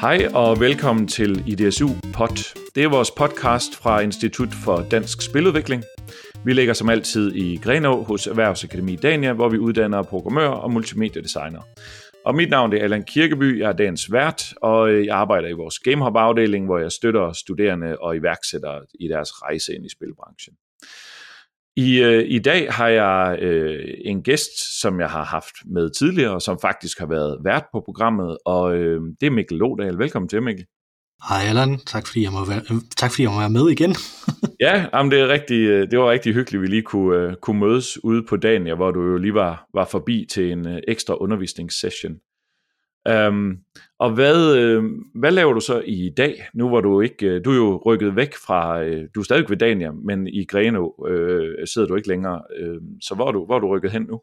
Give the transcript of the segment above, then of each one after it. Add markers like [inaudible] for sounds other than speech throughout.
Hej og velkommen til IDSU Pod. Det er vores podcast fra Institut for Dansk Spiludvikling. Vi ligger som altid i Grenå hos Erhvervsakademi Dania, hvor vi uddanner programmører og multimediedesigner. Og mit navn er Allan Kirkeby, jeg er dagens vært, og øh, jeg arbejder i vores GameHub-afdeling, hvor jeg støtter studerende og iværksættere i deres rejse ind i spilbranchen. I, øh, I dag har jeg øh, en gæst, som jeg har haft med tidligere, som faktisk har været vært på programmet, og øh, det er Mikkel Lodal. Velkommen til, Mikkel. Hej Allan, tak fordi jeg må være, tak fordi jeg må være med igen. [laughs] ja, jamen det, er rigtig, øh, det var rigtig hyggeligt, at vi lige kunne, uh, kunne mødes ude på dagen, hvor du jo lige var, var forbi til en uh, ekstra undervisningssession. Um, og hvad, øh, hvad laver du så i dag, nu hvor du ikke, øh, du er jo rykket væk fra, øh, du er stadig ved Dania, men i Greno øh, sidder du ikke længere, øhm, så hvor er, du, hvor er du rykket hen nu?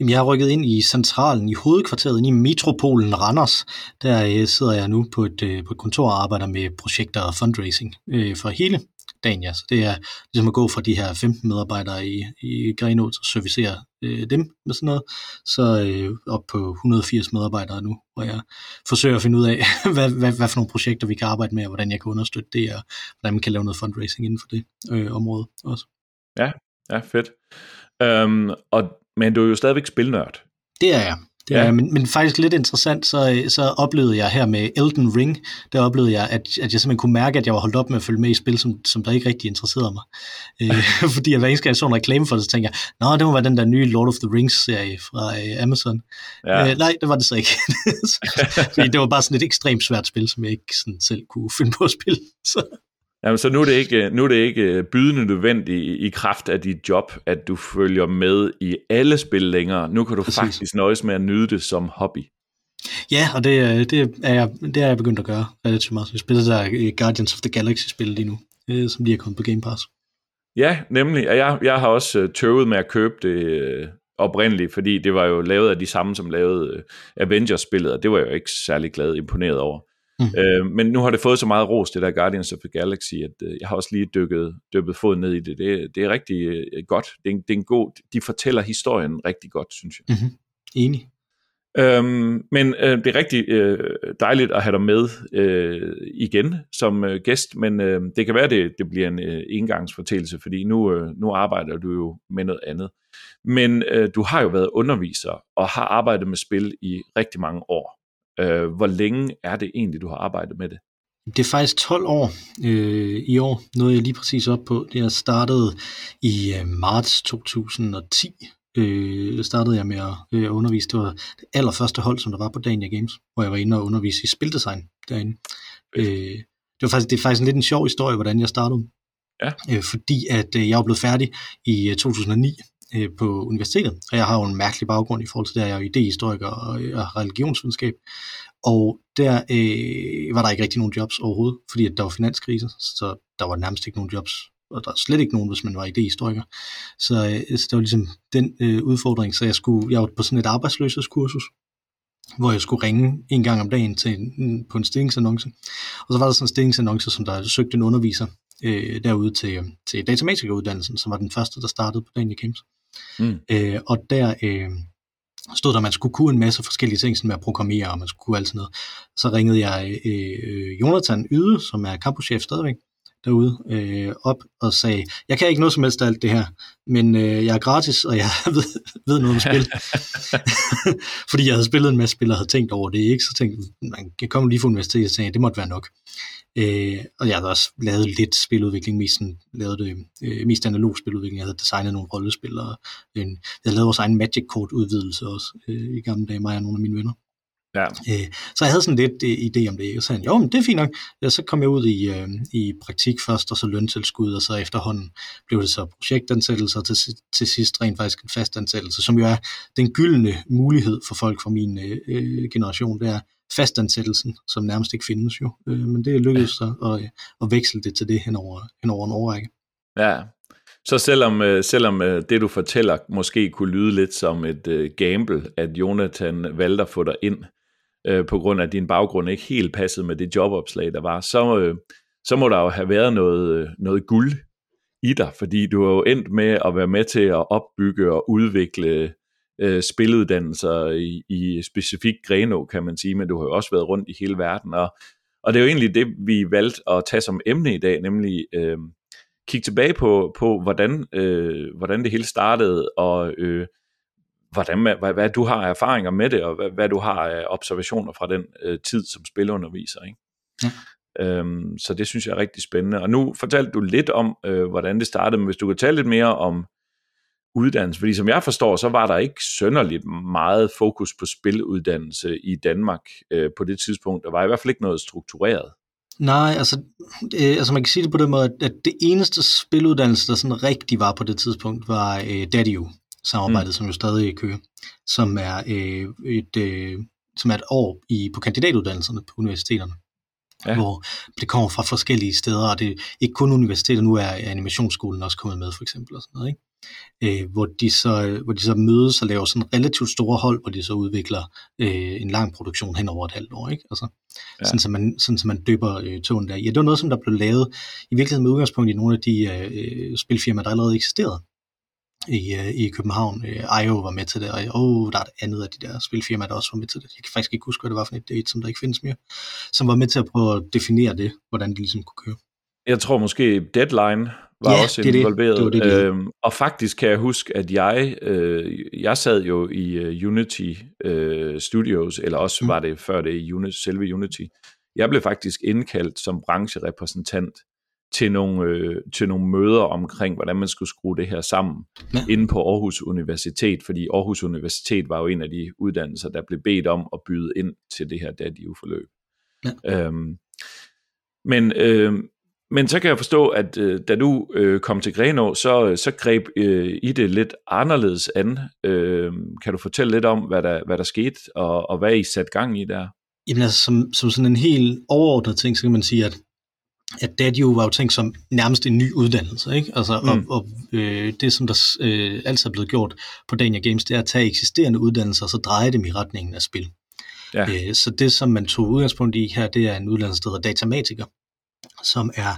Jamen, jeg har rykket ind i centralen, i hovedkvarteret, i metropolen Randers. Der sidder jeg nu på et, på et kontor og arbejder med projekter og fundraising øh, for hele Dania. Så det er ligesom at gå fra de her 15 medarbejdere i, i Grenå og servicere øh, dem med sådan noget, så øh, op på 180 medarbejdere nu, hvor jeg forsøger at finde ud af, [laughs] hvad, hvad, hvad for nogle projekter vi kan arbejde med, og hvordan jeg kan understøtte det, og hvordan man kan lave noget fundraising inden for det øh, område også. Ja, ja, fedt. Um, og, men du er jo stadigvæk spilnørd. Det er jeg. Det er, ja. men, men faktisk lidt interessant, så, så oplevede jeg her med Elden Ring, der oplevede jeg, at, at jeg simpelthen kunne mærke, at jeg var holdt op med at følge med i spil, som, som der ikke rigtig interesserede mig. Øh, [laughs] [laughs] fordi jeg hver eneste gang jeg så en reklame for det, så tænkte jeg, nå, det må være den der nye Lord of the Rings-serie fra øh, Amazon. Ja. Øh, nej, det var det så ikke. [laughs] fordi det var bare sådan et ekstremt svært spil, som jeg ikke sådan selv kunne finde på at spille. Så. Jamen, så nu er det ikke, nu er det ikke bydende nødvendigt i, i kraft af dit job, at du følger med i alle spil længere. Nu kan du Præcis. faktisk nøjes med at nyde det som hobby. Ja, og det, det, er, jeg, det er jeg begyndt at gøre relativt meget. Jeg spiller der Guardians of the Galaxy-spil lige nu, øh, som lige er kommet på Game Pass. Ja, nemlig. Jeg, jeg har også øh, tøvet med at købe det øh, oprindeligt, fordi det var jo lavet af de samme, som lavede Avengers-spillet, og det var jeg jo ikke særlig glad imponeret over. Mm. Øh, men nu har det fået så meget ros, det der Guardians of the Galaxy, at øh, jeg har også lige dykket, dykket foden ned i det. Det, det er rigtig øh, godt. Det er, det er en god, de fortæller historien rigtig godt, synes jeg. Mm-hmm. Enig. Øhm, men øh, det er rigtig øh, dejligt at have dig med øh, igen som øh, gæst, men øh, det kan være, det, det bliver en øh, engangsfortællelse, fordi nu, øh, nu arbejder du jo med noget andet. Men øh, du har jo været underviser og har arbejdet med spil i rigtig mange år. Øh, hvor længe er det egentlig, du har arbejdet med det? Det er faktisk 12 år øh, i år, noget jeg lige præcis op på. Det er startet i øh, marts 2010. Øh, startede jeg med at øh, undervise. Det var det allerførste hold, som der var på Dania Games, hvor jeg var inde og undervise i spildesign derinde. Øh, det, var faktisk, det er faktisk en lidt en sjov historie, hvordan jeg startede. Ja. Øh, fordi at øh, jeg var blevet færdig i øh, 2009 øh, på universitetet, og jeg har jo en mærkelig baggrund i forhold til det, jeg er jo idehistoriker og, øh, og religionsvidenskab, og der øh, var der ikke rigtig nogen jobs overhovedet, fordi at der var finanskrise, så der var nærmest ikke nogen jobs, og der var slet ikke nogen, hvis man var idehistoriker. Så, øh, så det var ligesom den øh, udfordring, så jeg, skulle, jeg var på sådan et arbejdsløshedskursus, hvor jeg skulle ringe en gang om dagen til en, på en stillingsannonce. Og så var der sådan en stillingsannonce, som der søgte en underviser øh, derude til, øh, til datamatikeruddannelsen, som var den første, der startede på Daniel Games. Mm. Øh, og der øh, stod der, at man skulle kunne en masse forskellige ting, sådan med at programmere, og man skulle kunne alt sådan noget. Så ringede jeg øh, Jonathan Yde, som er campuschef stadigvæk, derude øh, op og sagde, jeg kan ikke noget som helst af alt det her, men øh, jeg er gratis, og jeg [laughs] ved, ved noget om spil. [laughs] Fordi jeg havde spillet en masse spil og havde tænkt over det, ikke? så tænkte man kan komme lige fra universitetet og sagde, det måtte være nok. Øh, og jeg havde også lavet lidt spiludvikling, mest, sådan, lavet det, øh, mest analog spiludvikling. Jeg havde designet nogle rollespil, og øh, jeg havde lavet vores egen Magic Code udvidelse også øh, i gamle dage, mig og nogle af mine venner. Ja. Øh, så jeg havde sådan lidt øh, idé om det, og så sagde han, jo, men det er fint nok. Ja, så kom jeg ud i, øh, i praktik først, og så løntilskud, og så efterhånden blev det så projektansættelse, og til, til sidst rent faktisk en fastansættelse, som jo er den gyldne mulighed for folk fra min øh, øh generation, det er, fastansættelsen, som nærmest ikke findes jo. Øh, men det lykkedes så at, at veksle det til det hen over, hen over en årrække. Ja, så selvom, øh, selvom øh, det du fortæller måske kunne lyde lidt som et gamble, at Jonathan valgte at få dig ind, på grund af din baggrund ikke helt passede med det jobopslag, der var, så, så må der jo have været noget, noget guld i dig, fordi du har jo endt med at være med til at opbygge og udvikle øh, spiluddannelser i, i specifikt Greno, kan man sige, men du har jo også været rundt i hele verden, og Og det er jo egentlig det, vi valgte at tage som emne i dag, nemlig øh, kigge tilbage på, på hvordan, øh, hvordan det hele startede, og øh, hvordan, hvad, hvad du har erfaringer med det, og hvad, hvad du har af observationer fra den øh, tid som spilunderviser. Ikke? Ja. Øhm, så det synes jeg er rigtig spændende. Og nu fortalte du lidt om, øh, hvordan det startede, men hvis du kan tale lidt mere om uddannelse, fordi som jeg forstår, så var der ikke sønderligt meget fokus på spiluddannelse i Danmark øh, på det tidspunkt. Der var i hvert fald ikke noget struktureret. Nej, altså, øh, altså man kan sige det på den måde, at det eneste spiluddannelse, der sådan rigtig var på det tidspunkt, var øh, DaddyU samarbejdet, mm. som jo stadig kører, som er øh, et øh, som er et år i på kandidatuddannelserne på universiteterne ja. hvor det kommer fra forskellige steder, og det er ikke kun universiteter, nu er animationsskolen også kommet med, for eksempel, og sådan noget, ikke? Øh, hvor, de så, hvor de så mødes og laver sådan relativt store hold, hvor de så udvikler øh, en lang produktion hen over et halvt år, ikke? Altså, ja. sådan, så man, sådan så man døber øh, togen der. Ja, det var noget, som der blev lavet i virkeligheden med udgangspunkt i nogle af de øh, spilfirmaer, der allerede eksisterede i, uh, i København. Uh, IO var med til det, og oh, der er et andet af de der spilfirmaer, der også var med til det. Jeg kan faktisk ikke huske, hvad det var for et date, som der ikke findes mere, som var med til at prøve at definere det, hvordan det ligesom kunne køre. Jeg tror måske Deadline var ja, også det involveret. Det. Det det, det. Øhm, og faktisk kan jeg huske, at jeg, øh, jeg sad jo i uh, Unity uh, Studios, eller også mm. var det før det i Unity, selve Unity. Jeg blev faktisk indkaldt som brancherepræsentant til nogle, øh, til nogle møder omkring, hvordan man skulle skrue det her sammen ja. inde på Aarhus Universitet, fordi Aarhus Universitet var jo en af de uddannelser, der blev bedt om at byde ind til det her DADIU-forløb. Ja. Øhm, men, øh, men så kan jeg forstå, at øh, da du øh, kom til Grenå, så, så greb øh, I det lidt anderledes an. Øh, kan du fortælle lidt om, hvad der, hvad der skete, og, og hvad I satte gang i der? Jamen altså, som, som sådan en helt overordnet ting, så kan man sige, at at det jo var jo tænkt som nærmest en ny uddannelse, ikke? Altså, mm. og, og øh, det, som der øh, altid er blevet gjort på Dania Games, det er at tage eksisterende uddannelser, og så dreje dem i retningen af spil. Ja. Øh, så det, som man tog udgangspunkt i her, det er en uddannelse, der hedder datamatiker, som er,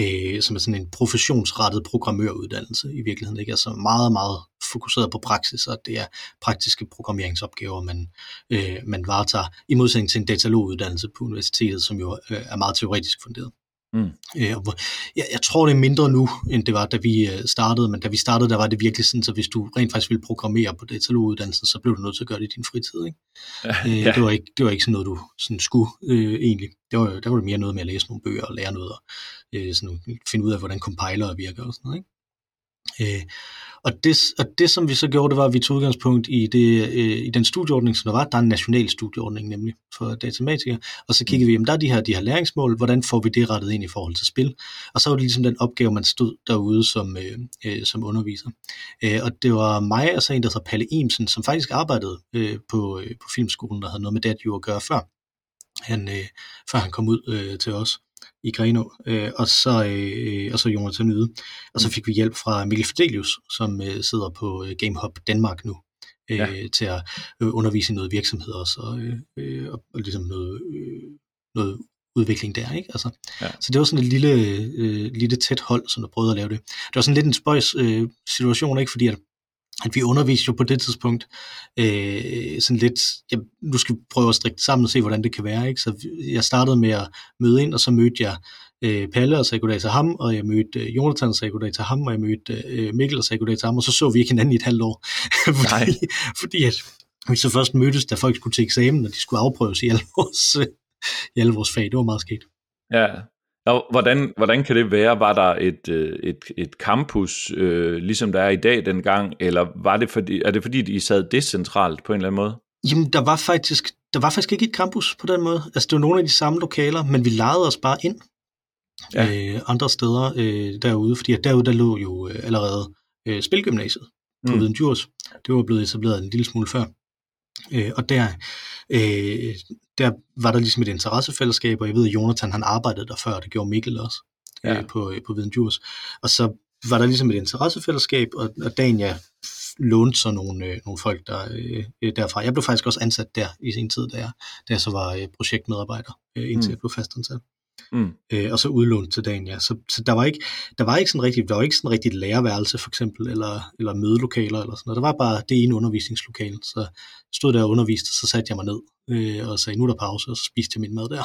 øh, som er sådan en professionsrettet programmøruddannelse i virkeligheden, ikke? Altså meget, meget fokuseret på praksis, og det er praktiske programmeringsopgaver, man, øh, man varetager, i modsætning til en dataloguddannelse på universitetet, som jo øh, er meget teoretisk funderet. Mm. Øh, jeg, jeg tror, det er mindre nu, end det var, da vi øh, startede, men da vi startede, der var det virkelig sådan, så hvis du rent faktisk ville programmere på dataloguddannelsen, så blev du nødt til at gøre det i din fritid. Ikke? Ja, øh, ja. det, var ikke, det var ikke sådan noget, du sådan skulle øh, egentlig. Det var, der var det mere noget med at læse nogle bøger og lære noget, og øh, sådan, finde ud af, hvordan compiler virker og sådan noget. Ikke? Øh, og det, og det, som vi så gjorde, det var, at vi tog udgangspunkt i, det, øh, i den studieordning, som der var. Der er en national studieordning nemlig for datamatikere. Og så kiggede vi, om der er de her, de her læringsmål, hvordan får vi det rettet ind i forhold til spil? Og så var det ligesom den opgave, man stod derude som, øh, øh, som underviser. Øh, og det var mig og så en, der hedder Palle Imsen, som faktisk arbejdede øh, på, øh, på filmskolen, der havde noget med det at gøre før. Han, øh, før han kom ud øh, til os i Greno, øh, og, så, øh, og så Jonathan Yde. Og så mm. fik vi hjælp fra Mikkel Fidelius, som øh, sidder på øh, GameHub Danmark nu, øh, ja. til at øh, undervise i noget virksomhed også, og, øh, øh, og, og ligesom noget, øh, noget udvikling der, ikke? Altså, ja. Så det var sådan et lille, øh, lille tæt hold, som der prøvede at lave det. Det var sådan lidt en spøjs øh, situation, ikke? Fordi at at vi underviste jo på det tidspunkt øh, sådan lidt, ja, nu skal vi prøve at strikke sammen og se, hvordan det kan være. Ikke? Så jeg startede med at møde ind, og så mødte jeg øh, Palle og sagde goddag til ham, og jeg mødte øh, Jonathan og sagde goddag til ham, og jeg mødte øh, Mikkel og sagde goddag til ham, og så så vi ikke hinanden i et halvt år. [laughs] fordi, fordi at vi så først mødtes, da folk skulle til eksamen, og de skulle afprøves i alle vores, øh, i alle vores fag. Det var meget sket. Ja, og hvordan, hvordan kan det være? Var der et, øh, et, et campus, øh, ligesom der er i dag dengang, eller var det fordi, er det fordi, de sad decentralt på en eller anden måde? Jamen, der var faktisk, der var faktisk ikke et campus på den måde. Altså, det var nogle af de samme lokaler, men vi lejede os bare ind ja. øh, andre steder øh, derude, fordi derude der lå jo øh, allerede øh, Spilgymnasiet på mm. Viden Djurs. Det var blevet etableret en lille smule før. Øh, og der, øh, der var der ligesom et interessefællesskab, og jeg ved, at Jonathan han arbejdede der før, og det gjorde Mikkel også ja. øh, på, på Viden Djurs. Og så var der ligesom et interessefællesskab, og, og Dania lånte så nogle, øh, nogle folk der, øh, derfra. Jeg blev faktisk også ansat der i sin tid, da jeg, da jeg så var øh, projektmedarbejder, øh, indtil mm. jeg blev fastansat. Mm. Øh, og så udlånt til dagen, ja. Så, så der var ikke, der var ikke sådan rigtig, der var ikke sådan rigtig lærerværelse for eksempel, eller, eller mødelokaler eller sådan noget. Der var bare det ene undervisningslokale. Så stod der og underviste, så satte jeg mig ned øh, og sagde, nu er der pause, og så spiste jeg min mad der.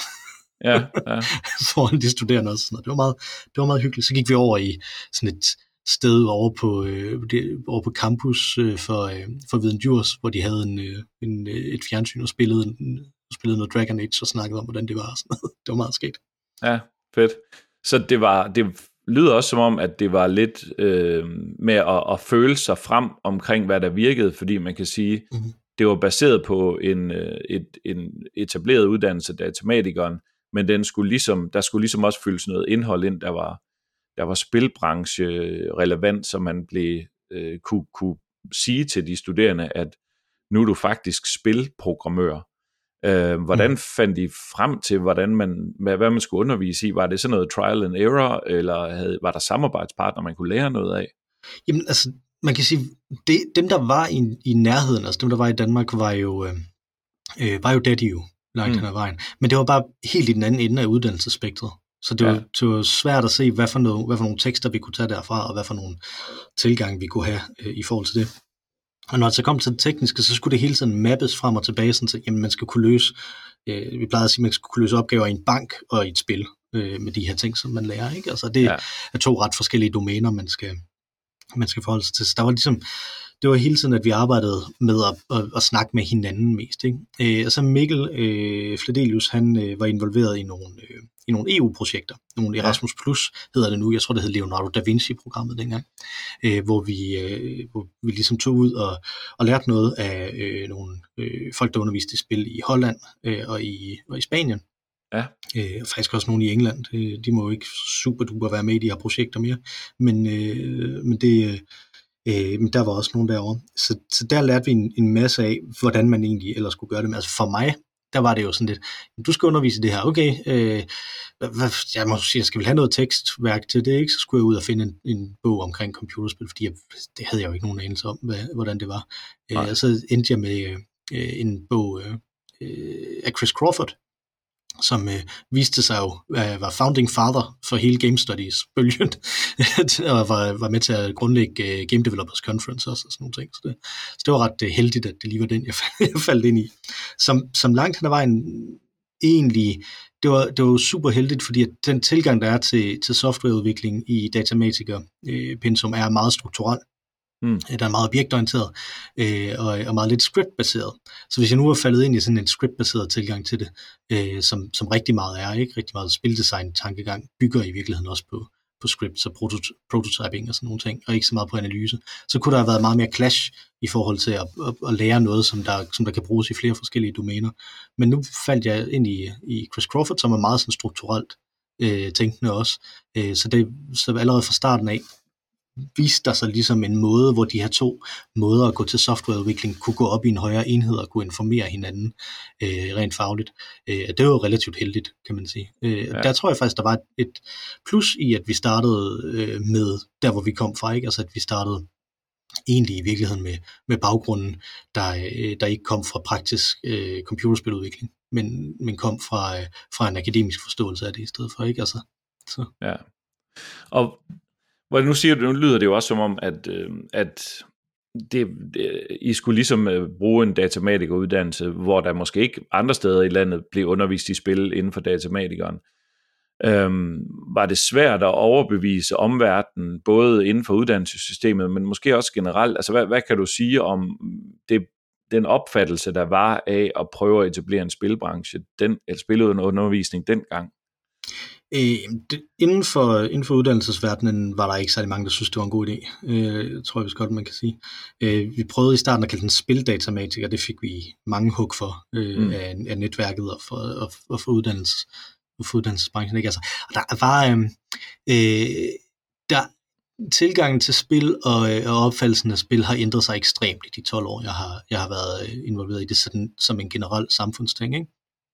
Ja, ja. [laughs] foran de studerende også. Det var, meget, det var meget hyggeligt. Så gik vi over i sådan et sted over på, øh, det, over på campus øh, for, øh, for Viden Djurs, hvor de havde en, øh, en, øh, et fjernsyn og spillede, en, spillede noget Dragon Age og snakkede om, hvordan det var. Og sådan noget. [laughs] Det var meget sket. Ja, fedt. Så det var, det lyder også som om, at det var lidt øh, med at, at føle sig frem omkring, hvad der virkede, fordi man kan sige, mm-hmm. det var baseret på en, øh, et, en etableret uddannelse, datamatikeren, men den skulle ligesom, der skulle ligesom også fyldes noget indhold ind, der var, der var spilbranche relevant, så man blev, øh, kunne, kunne sige til de studerende, at nu er du faktisk spilprogrammør. Øh, hvordan mm. fandt I frem til, hvordan man, hvad man skulle undervise i? Var det sådan noget trial and error, eller havde, var der samarbejdspartnere, man kunne lære noget af? Jamen altså, man kan sige, det, dem der var i, i nærheden, altså dem der var i Danmark, var jo, øh, øh var jo Daddy langt mm. hen ad vejen. Men det var bare helt i den anden ende af uddannelsesspektret. Så det var, ja. det var svært at se, hvad for, noget, hvad for nogle tekster vi kunne tage derfra, og hvad for nogle tilgang vi kunne have øh, i forhold til det. Og når det så kom til det tekniske, så skulle det hele tiden mappes frem og tilbage, sådan så jamen, man skal kunne løse, øh, vi plejede at sige, at man skulle kunne løse opgaver i en bank og i et spil øh, med de her ting, som man lærer. Ikke? Altså det ja. er to ret forskellige domæner, man skal, man skal forholde sig til. Så der var ligesom, det var hele tiden, at vi arbejdede med at, at, at snakke med hinanden mest. Ikke? Øh, og så Mikkel øh, Fledelius, han øh, var involveret i nogle, øh, i nogle EU-projekter. Nogle Erasmus Plus hedder det nu. Jeg tror, det hed Leonardo da Vinci-programmet dengang. Øh, hvor, vi, øh, hvor vi ligesom tog ud og, og lærte noget af øh, nogle øh, folk, der underviste i spil i Holland øh, og, i, og i Spanien. Ja. Øh, og faktisk også nogle i England. Øh, de må jo ikke super duper være med i de her projekter mere. Men, øh, men det, Øh, men der var også nogen derovre. Så, så der lærte vi en, en masse af, hvordan man egentlig ellers skulle gøre det. Men altså for mig, der var det jo sådan lidt, du skal undervise det her, okay, øh, jeg må sige, jeg skal vel have noget tekstværk til det, ikke? Så skulle jeg ud og finde en, en bog omkring computerspil, fordi jeg, det havde jeg jo ikke nogen anelse om, hvad, hvordan det var. Øh, og så endte jeg med øh, en bog øh, øh af Chris Crawford, som øh, viste sig jo øh, var founding father for hele Game Studies-bølgen, [laughs] og var, var med til at grundlægge øh, Game Developers Conference også, og sådan nogle ting. Så det, så det var ret øh, heldigt, at det lige var den, jeg, [laughs] jeg faldt ind i. Som, som langt hen ad vejen egentlig, det var, det var super heldigt, fordi at den tilgang, der er til, til softwareudvikling i Datamatica øh, Pensum, er meget strukturel. Mm. Øh, der er meget objektorienteret øh, og, og meget lidt scriptbaseret. Så hvis jeg nu er faldet ind i sådan en scriptbaseret tilgang til det, øh, som, som rigtig meget er, ikke rigtig meget spildesign-tankegang, bygger i virkeligheden også på, på scripts og protot- prototyping og sådan nogle ting, og ikke så meget på analyse, så kunne der have været meget mere clash i forhold til at, at, at lære noget, som der, som der kan bruges i flere forskellige domæner. Men nu faldt jeg ind i, i Chris Crawford, som er meget sådan strukturelt øh, tænkende også. Øh, så, det, så allerede fra starten af, viste der sig ligesom en måde, hvor de her to måder at gå til softwareudvikling kunne gå op i en højere enhed og kunne informere hinanden øh, rent fagligt. Øh, det var jo relativt heldigt, kan man sige. Øh, ja. Der tror jeg faktisk, der var et plus i, at vi startede øh, med der, hvor vi kom fra, ikke? altså at vi startede egentlig i virkeligheden med, med baggrunden, der, øh, der ikke kom fra praktisk øh, computerspiludvikling, men, men kom fra, øh, fra en akademisk forståelse af det i stedet for, ikke? Altså, så. Ja. Og hvor nu siger du, nu lyder det jo også som om, at, øh, at det, det, I skulle ligesom øh, bruge en datamatikeruddannelse, hvor der måske ikke andre steder i landet blev undervist i spil inden for datamatikeren. Øhm, var det svært at overbevise omverdenen, både inden for uddannelsessystemet, men måske også generelt? Altså, hvad, hvad kan du sige om det, den opfattelse, der var af at prøve at etablere en spilbranche, den, eller spilundervisning dengang? Øh, det, inden, for, inden for uddannelsesverdenen var der ikke særlig mange, der synes, det var en god idé. Øh, tror jeg vist godt, man kan sige. Øh, vi prøvede i starten at kalde den spildatamatik, og det fik vi mange hug for øh, mm. af, af netværket og for, og, og for, uddannelses, for uddannelsesbranchen. Ikke? Altså, og der var... Øh, øh, der, tilgangen til spil og, øh, og opfattelsen af spil har ændret sig ekstremt i de 12 år, jeg har, jeg har været øh, involveret i det sådan, som en generel samfundsting. Ikke?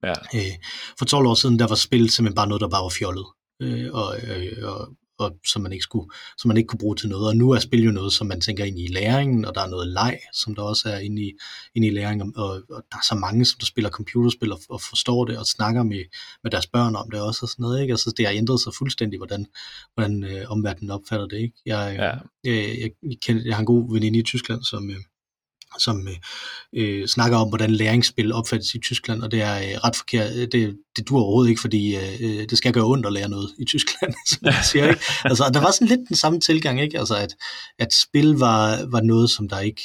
Ja. Øh, for 12 år siden, der var spil simpelthen bare noget, der bare var fjollet. Øh, og, øh, og, og som man ikke skulle, som man ikke kunne bruge til noget. Og nu er spil jo noget, som man tænker ind i læringen, og der er noget leg, som der også er inde i, inde i læringen, og, og der er så mange, som der spiller computerspil og, og forstår det, og snakker med, med deres børn om det også, og sådan noget, ikke? Altså, det har ændret sig fuldstændig, hvordan, hvordan øh, omverdenen opfatter det, ikke? Jeg, ja. øh, jeg, jeg, jeg, jeg har en god veninde i Tyskland, som, øh, som øh, snakker om, hvordan læringsspil opfattes i Tyskland, og det er øh, ret forkert. Det, det dur overhovedet ikke, fordi øh, det skal gøre ondt at lære noget i Tyskland, [laughs] som man siger. Ikke? Altså, der var sådan lidt den samme tilgang, ikke? Altså, at, at spil var, var noget, som der ikke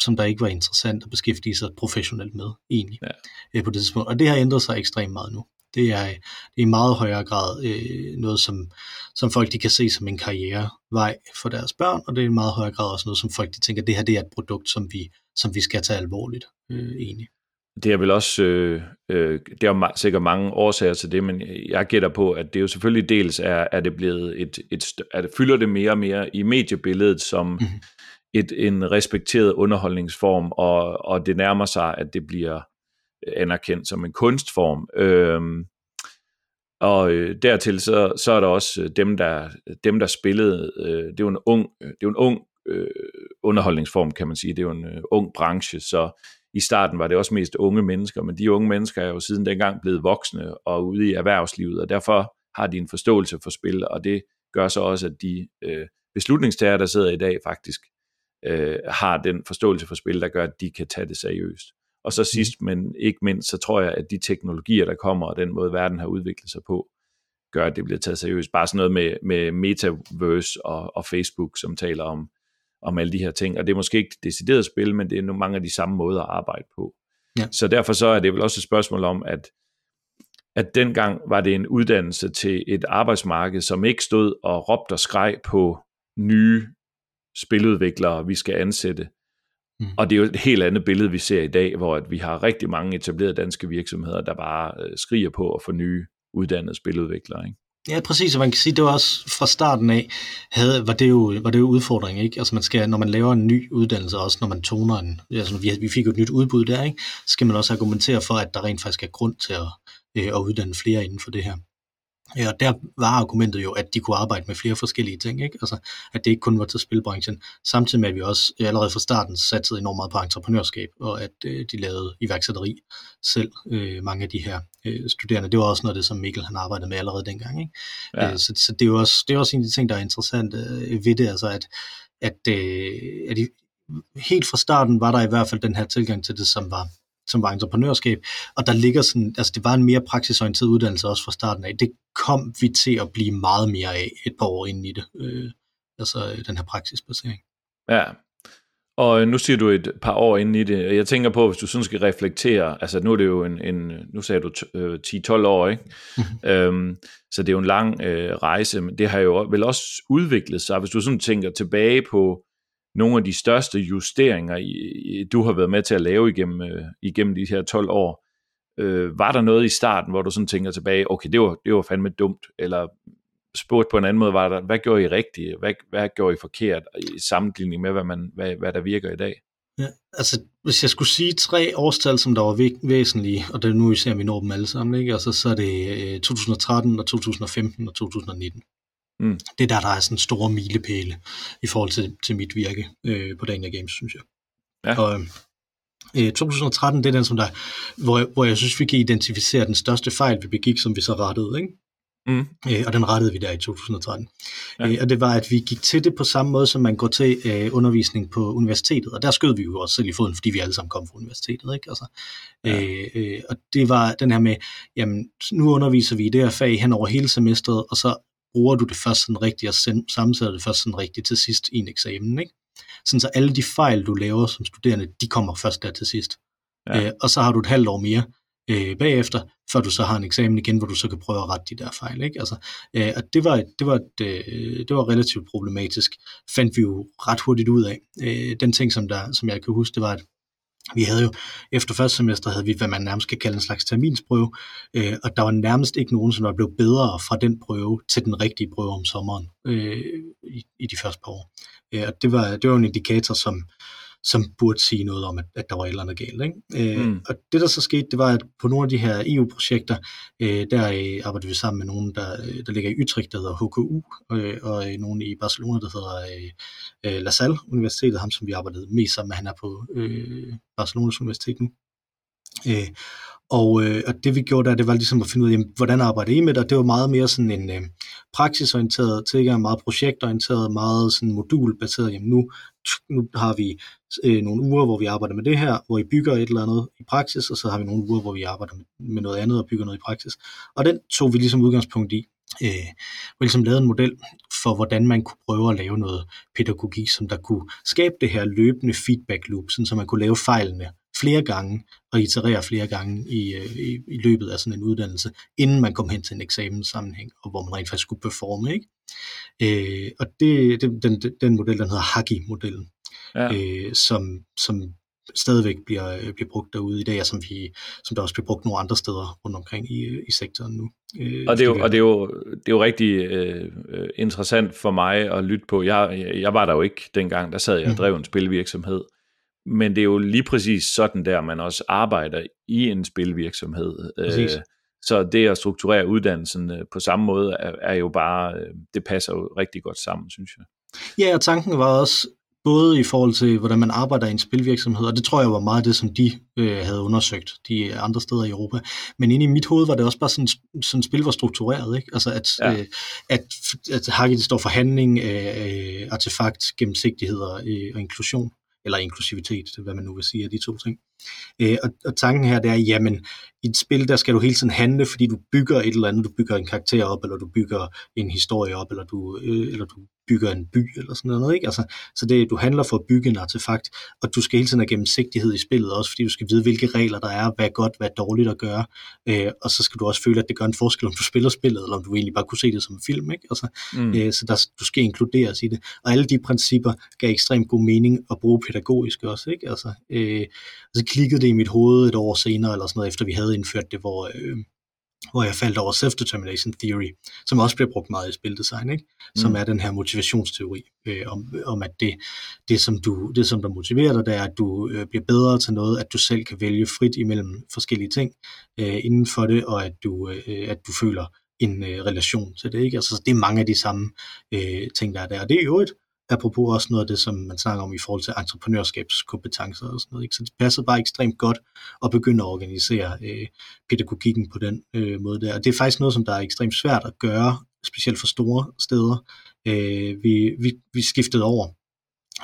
som der ikke var interessant at beskæftige sig professionelt med, egentlig, ja. øh, på det tidspunkt. Og det har ændret sig ekstremt meget nu. Det er, det er i meget højere grad øh, noget, som, som folk de kan se som en karrierevej for deres børn, og det er i meget højere grad også noget, som folk de tænker, det her det er et produkt, som vi, som vi skal tage alvorligt, øh, egentlig. Det er vel også, øh, øh, det er sikkert mange årsager til det, men jeg gætter på, at det er jo selvfølgelig dels er, er det blevet et, et, at det fylder det mere og mere i mediebilledet som mm-hmm. et, en respekteret underholdningsform, og, og det nærmer sig, at det bliver anerkendt som en kunstform. Øhm, og øh, dertil så, så er der også øh, dem, der, dem, der spillede, øh, det er jo en ung, det er jo en ung øh, underholdningsform, kan man sige. Det er jo en øh, ung branche, så i starten var det også mest unge mennesker, men de unge mennesker er jo siden dengang blevet voksne og ude i erhvervslivet, og derfor har de en forståelse for spil, og det gør så også, at de øh, beslutningstager, der sidder i dag, faktisk øh, har den forståelse for spil, der gør, at de kan tage det seriøst. Og så sidst, men ikke mindst, så tror jeg, at de teknologier, der kommer, og den måde, verden har udviklet sig på, gør, at det bliver taget seriøst. Bare sådan noget med, med metaverse og, og Facebook, som taler om, om alle de her ting. Og det er måske ikke decideret spil, men det er nogle mange af de samme måder at arbejde på. Ja. Så derfor så er det vel også et spørgsmål om, at, at dengang var det en uddannelse til et arbejdsmarked, som ikke stod og råbte og skreg på nye spiludviklere, vi skal ansætte. Mm. Og det er jo et helt andet billede, vi ser i dag, hvor at vi har rigtig mange etablerede danske virksomheder, der bare øh, skriger på at få nye uddannede spiludviklere. Ikke? Ja, præcis, og man kan sige, det var også fra starten af, havde, var, det jo, var det jo udfordring, ikke? Altså man skal, når man laver en ny uddannelse, også når man toner en, altså vi, vi fik jo et nyt udbud der, ikke? Så skal man også argumentere for, at der rent faktisk er grund til at, øh, at uddanne flere inden for det her. Ja, og der var argumentet jo, at de kunne arbejde med flere forskellige ting, ikke? Altså, at det ikke kun var til spilbranchen, samtidig med, at vi også allerede fra starten satte enormt meget på entreprenørskab, og at øh, de lavede iværksætteri selv, øh, mange af de her øh, studerende. Det var også noget af det, som Mikkel han arbejdede med allerede dengang, ikke? Ja. Øh, så, så det er jo også, det er også en af de ting, der er interessant øh, ved det, altså at, at, øh, at de, helt fra starten var der i hvert fald den her tilgang til det, som var som var entreprenørskab, og der ligger sådan, altså det var en mere praksisorienteret uddannelse også fra starten af. Det kom vi til at blive meget mere af et par år inden i det, øh, altså den her praksisbasering. Ja, og nu siger du et par år inde i det. Jeg tænker på, hvis du sådan skal reflektere, altså nu er det jo en, en nu sagde du 10-12 øh, år, ikke? Mm-hmm. Øhm, så det er jo en lang øh, rejse, men det har jo vel også udviklet sig. Hvis du sådan tænker tilbage på nogle af de største justeringer, du har været med til at lave igennem, øh, igennem de her 12 år. Øh, var der noget i starten, hvor du sådan tænker tilbage, okay, det var, det var fandme dumt, eller spurgt på en anden måde, var der, hvad gjorde I rigtigt, hvad, hvad gjorde I forkert i sammenligning med, hvad, man, hvad, hvad der virker i dag? Ja, altså hvis jeg skulle sige tre årstal, som der var væ- væsentlige, og det er nu især, vi når dem alle sammen, ikke? Altså, så er det øh, 2013 og 2015 og 2019. Mm. Det er der, der er sådan store milepæle i forhold til, til mit virke øh, på Dania Games, synes jeg. Ja. Og, øh, 2013, det er den, som der, hvor, hvor jeg synes, vi kan identificere den største fejl, vi begik, som vi så rettede. Ikke? Mm. Øh, og den rettede vi der i 2013. Ja. Øh, og det var, at vi gik til det på samme måde, som man går til øh, undervisning på universitetet. Og der skød vi jo også selv i foden, fordi vi alle sammen kom fra universitetet. Ikke? Altså, ja. øh, øh, og det var den her med, jamen nu underviser vi i det her fag hen over hele semestret, og så bruger du det først sådan rigtigt, og sammensætter det først sådan rigtigt til sidst i en eksamen. Ikke? Sådan så alle de fejl, du laver som studerende, de kommer først der til sidst. Ja. Øh, og så har du et halvt år mere øh, bagefter, før du så har en eksamen igen, hvor du så kan prøve at rette de der fejl. Ikke? Altså, øh, og det var, det, var et, øh, det var relativt problematisk, fandt vi jo ret hurtigt ud af. Øh, den ting, som, der, som jeg kan huske, det var, at vi havde jo, efter første semester havde vi, hvad man nærmest kan kalde en slags terminsprøve, øh, og der var nærmest ikke nogen, som var blevet bedre fra den prøve til den rigtige prøve om sommeren øh, i, i de første par år. Øh, og det var, det var en indikator, som, som burde sige noget om, at, at der var et eller andet galt. Ikke? Øh, mm. Og det, der så skete, det var, at på nogle af de her EU-projekter, øh, der øh, arbejdede vi sammen med nogen, der, øh, der ligger i Utrecht, der hedder HKU, øh, og øh, nogen i Barcelona, der hedder øh, øh, La Salle Universitetet, ham som vi arbejdede mest sammen med, han er på øh, Barcelonas Universitet nu. Øh, Og, øh, og det vi gjorde der, det var ligesom at finde ud af, jamen, hvordan arbejder I med det, og det var meget mere sådan en øh, praksisorienteret tilgang, meget projektorienteret, meget sådan modulbaseret, jamen nu, nu har vi øh, nogle uger, hvor vi arbejder med det her, hvor I bygger et eller andet i praksis, og så har vi nogle uger, hvor vi arbejder med noget andet og bygger noget i praksis. Og den tog vi ligesom udgangspunkt i, øh, og ligesom lavet en model for, hvordan man kunne prøve at lave noget pædagogik, som der kunne skabe det her løbende feedback loop, sådan så man kunne lave fejlene flere gange og iterere flere gange i, øh, i, i løbet af sådan en uddannelse, inden man kom hen til en eksamenssammenhæng, og hvor man rent faktisk skulle performe. Ikke? Øh, og det, det, den, den model, den hedder Hagi-modellen, ja. øh, som, som stadigvæk bliver, øh, bliver brugt derude i dag, og som, vi, som der også bliver brugt nogle andre steder rundt omkring i, i sektoren nu. Øh, og det er jo, og det er jo, det er jo rigtig øh, interessant for mig at lytte på. Jeg, jeg var der jo ikke dengang, der sad jeg og mhm. drev en spilvirksomhed, men det er jo lige præcis sådan der, man også arbejder i en spilvirksomhed. Præcis. Øh, så det at strukturere uddannelsen øh, på samme måde er, er jo bare, øh, det passer jo rigtig godt sammen, synes jeg. Ja, og tanken var også, både i forhold til, hvordan man arbejder i en spilvirksomhed, og det tror jeg var meget det, som de øh, havde undersøgt, de andre steder i Europa. Men inde i mit hoved var det også bare sådan, sådan spil var struktureret, ikke? Altså at, ja. øh, at, at Hagi det står for handling, øh, artefakt, gennemsigtighed og, øh, og inklusion eller inklusivitet, hvad man nu vil sige af de to ting. Øh, og, og tanken her, det er, jamen, i et spil, der skal du hele tiden handle, fordi du bygger et eller andet, du bygger en karakter op, eller du bygger en historie op, eller du, øh, eller du bygger en by eller sådan noget. Ikke? Altså, så det, du handler for at bygge en artefakt, og du skal hele tiden have gennemsigtighed i spillet også, fordi du skal vide, hvilke regler der er, hvad er godt, hvad er dårligt at gøre, øh, og så skal du også føle, at det gør en forskel, om du spiller spillet, eller om du egentlig bare kunne se det som en film. Ikke? Altså, mm. øh, så der, du skal inkluderes i det. Og alle de principper gav ekstremt god mening at bruge pædagogisk også. Ikke? Altså, øh, så klikkede det i mit hoved et år senere, eller sådan noget, efter vi havde indført det, hvor... Øh, hvor jeg faldt over self-determination theory, som også bliver brugt meget i spildesign, ikke? som mm. er den her motivationsteori, øh, om, om at det, det, som du, det, som der motiverer dig, det er, at du øh, bliver bedre til noget, at du selv kan vælge frit imellem forskellige ting øh, inden for det, og at du, øh, at du føler en øh, relation til det. Ikke? Altså, det er mange af de samme øh, ting, der er der. Og det er jo et apropos også noget af det, som man snakker om i forhold til entreprenørskabskompetencer og sådan noget. Ikke? Så det passer bare ekstremt godt at begynde at organisere øh, pædagogikken på den øh, måde der. Og det er faktisk noget, som der er ekstremt svært at gøre, specielt for store steder. Øh, vi, vi, vi skiftede over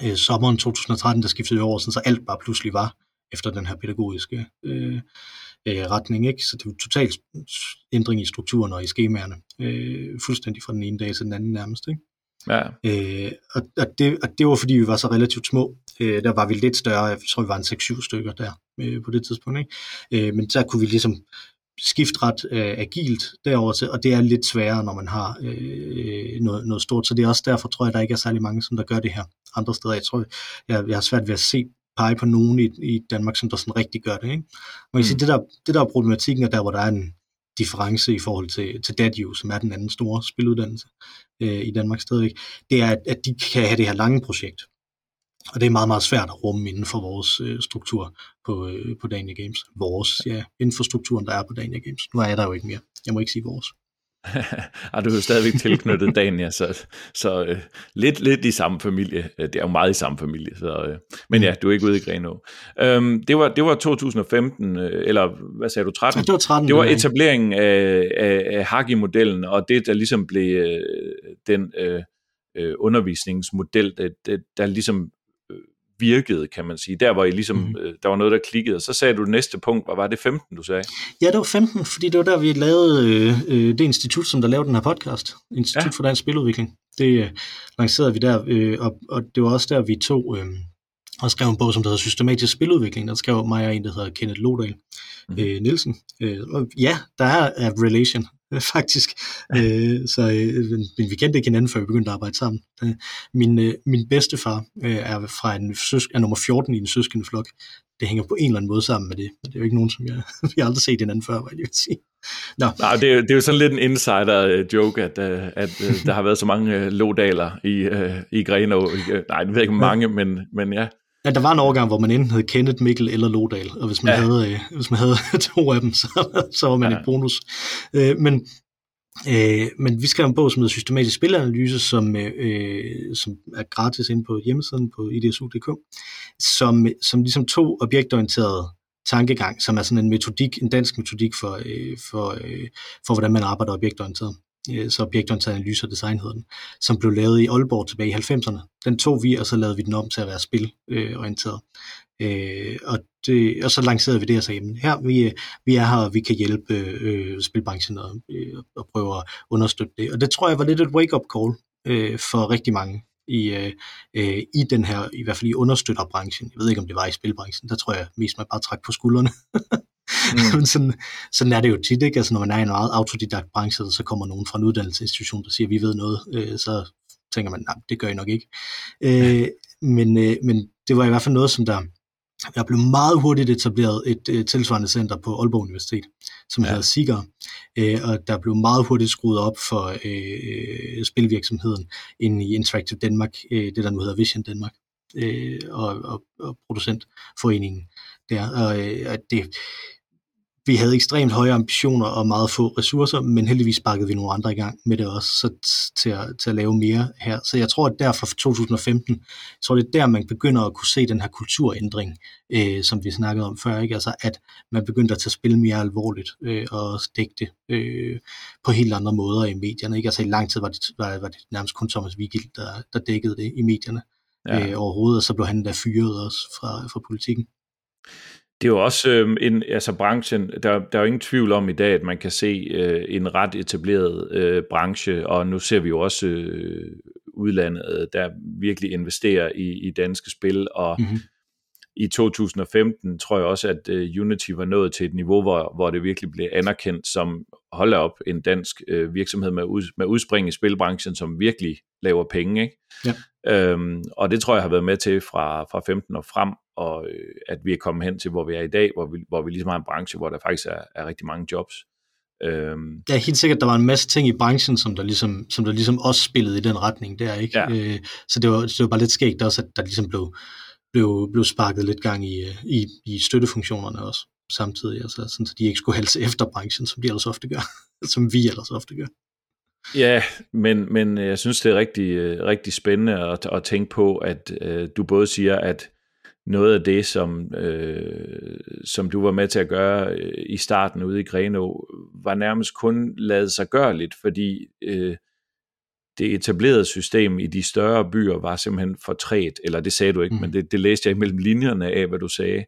øh, sommeren 2013, der skiftede vi over, sådan, så alt bare pludselig var efter den her pædagogiske øh, øh, retning. Ikke? Så det var totalt ændring i strukturen og i skemaerne. Øh, fuldstændig fra den ene dag til den anden nærmest. Ikke? Ja. Øh, og, og, det, og det var fordi vi var så relativt små. Øh, der var vi lidt større, jeg tror vi var en 6-7 stykker der øh, på det tidspunkt. Ikke? Øh, men så kunne vi ligesom skifte ret øh, agilt derover til, og det er lidt sværere, når man har øh, noget, noget stort. Så det er også derfor, tror jeg, der ikke er særlig mange, som der gør det her andre steder. Jeg tror, jeg, jeg har svært ved at se pege på nogen i, i Danmark, som der sådan rigtig gør det. Ikke? Man kan mm. sige, det der, det der er problematikken, er der, hvor der er en, difference i forhold til, til DATU, som er den anden store spiluddannelse øh, i Danmark stadigvæk, det er, at, de kan have det her lange projekt. Og det er meget, meget svært at rumme inden for vores øh, struktur på, øh, på Dania Games. Vores, ja, infrastrukturen, der er på Dania Games. Nu er jeg der jo ikke mere. Jeg må ikke sige vores. [laughs] og du er jo stadigvæk tilknyttet [laughs] Dania, så, så øh, lidt, lidt i samme familie. Øh, det er jo meget i samme familie. Så, øh, men ja, du er ikke ude i Grenå. Øhm, det, var, det var 2015, øh, eller hvad sagde du, 13? Det var 13. Det var etableringen af, af, af Hagi-modellen, og det, der ligesom blev øh, den øh, øh undervisningsmodel, der, der ligesom virkede, kan man sige. Der var I ligesom, mm. der var noget, der klikkede. Og så sagde du det næste punkt, var, var det 15, du sagde? Ja, det var 15, fordi det var der, vi lavede øh, øh, det institut, som der lavede den her podcast. Institut ja. for Dansk Spiludvikling. Det øh, lancerede vi der, øh, og, og det var også der, vi tog øh, og skrev en bog, som der hedder Systematisk Spiludvikling. Der skrev mig og en, der hedder Kenneth Lodal mm. øh, Nielsen. Øh, og ja, der er, er relation [laughs] faktisk. Øh, så, øh, men vi kendte ikke hinanden, før vi begyndte at arbejde sammen. Øh, min, øh, min bedstefar øh, er fra en søsk, er nummer 14 i en søskende flok. Det hænger på en eller anden måde sammen med det, men det er jo ikke nogen, som jeg, [laughs] vi har aldrig set hinanden før, hvad jeg vil sige. Nå. Nej, det, er, det er jo sådan lidt en insider-joke, at, at, at [laughs] der har været så mange lodaler i, i Grenå. Nej, det ved ikke mange, men, men ja. Ja, der var en overgang, hvor man enten hed Kenneth, Mikkel eller Lodal, og hvis man, ja. havde, øh, hvis man havde [laughs] to af dem, så, så var man ja. i bonus. Øh, men, øh, men vi skrev en bog, som hedder Systematisk Spilanalyse, som, øh, som er gratis inde på hjemmesiden på idsu.dk, som, som ligesom to objektorienterede tankegang, som er sådan en metodik, en dansk metodik for, øh, for, øh, for hvordan man arbejder objektorienteret. Øh, så objektorienteret analyse og design hedder den, som blev lavet i Aalborg tilbage i 90'erne. Den tog vi, og så lavede vi den om til at være spilorienteret. Øh, og, det, og så lancerede vi det og sagde, jamen, her vi, øh, vi er her, og vi kan hjælpe øh, spilbranchen og, øh, og prøve at understøtte det. Og det tror jeg var lidt et wake-up call øh, for rigtig mange i, øh, øh, i den her, i hvert fald i understøtterbranchen. Jeg ved ikke, om det var i spilbranchen, der tror jeg mest, man bare træk på skuldrene. [laughs] mm. [laughs] Men sådan, sådan er det jo tit, ikke? Altså, når man er i en meget autodidakt branche, så kommer nogen fra en uddannelsesinstitution, der siger, vi ved noget, øh, så tænker man, nej, det gør I nok ikke. Øh, men, øh, men det var i hvert fald noget, som der, der blev meget hurtigt etableret et øh, tilsvarende center på Aalborg Universitet, som ja. hedder SIGAR, øh, og der blev meget hurtigt skruet op for øh, spilvirksomheden ind i Interactive Danmark, øh, det der nu hedder Vision Danmark, øh, og, og, og producentforeningen der. Og øh, det, vi havde ekstremt høje ambitioner og meget få ressourcer, men heldigvis bakkede vi nogle andre i gang med det også så til, at, til at lave mere her. Så jeg tror, at der fra 2015, jeg tror, det er der, man begynder at kunne se den her kulturændring, øh, som vi snakkede om før, ikke? Altså, at man begyndte at tage spil mere alvorligt øh, og dække det øh, på helt andre måder i medierne. Ikke? Altså i lang tid var det, var, var det nærmest kun Thomas Vigild, der, der dækkede det i medierne ja. øh, overhovedet, og så blev han der fyret også fra, fra politikken. Det er jo også øh, en, altså branchen, der, der er jo ingen tvivl om i dag, at man kan se øh, en ret etableret øh, branche, og nu ser vi jo også øh, udlandet, der virkelig investerer i, i danske spil, og mm-hmm. i 2015 tror jeg også, at øh, Unity var nået til et niveau, hvor, hvor det virkelig blev anerkendt som, hold op, en dansk øh, virksomhed med, ud, med udspring i spilbranchen, som virkelig laver penge. Ikke? Ja. Øhm, og det tror jeg har været med til fra, fra 15 og frem, og øh, at vi er kommet hen til, hvor vi er i dag, hvor vi, hvor vi ligesom har en branche, hvor der faktisk er, er rigtig mange jobs. Øhm. Ja, helt sikkert, der var en masse ting i branchen, som der ligesom, som der ligesom også spillede i den retning der, ikke? Ja. Øh, så det var, det var bare lidt skægt også, at der ligesom blev, blev, blev sparket lidt gang i, i, i støttefunktionerne også samtidig, altså sådan, så de ikke skulle halse efter branchen, som de ellers ofte gør, [laughs] som vi ellers ofte gør. Ja, men, men jeg synes, det er rigtig, øh, rigtig spændende at, at tænke på, at øh, du både siger, at noget af det, som, øh, som du var med til at gøre øh, i starten ude i Greno, var nærmest kun lavet sig gøre lidt, fordi øh, det etablerede system i de større byer var simpelthen for træt, eller det sagde du ikke, mm. men det, det læste jeg imellem linjerne af, hvad du sagde,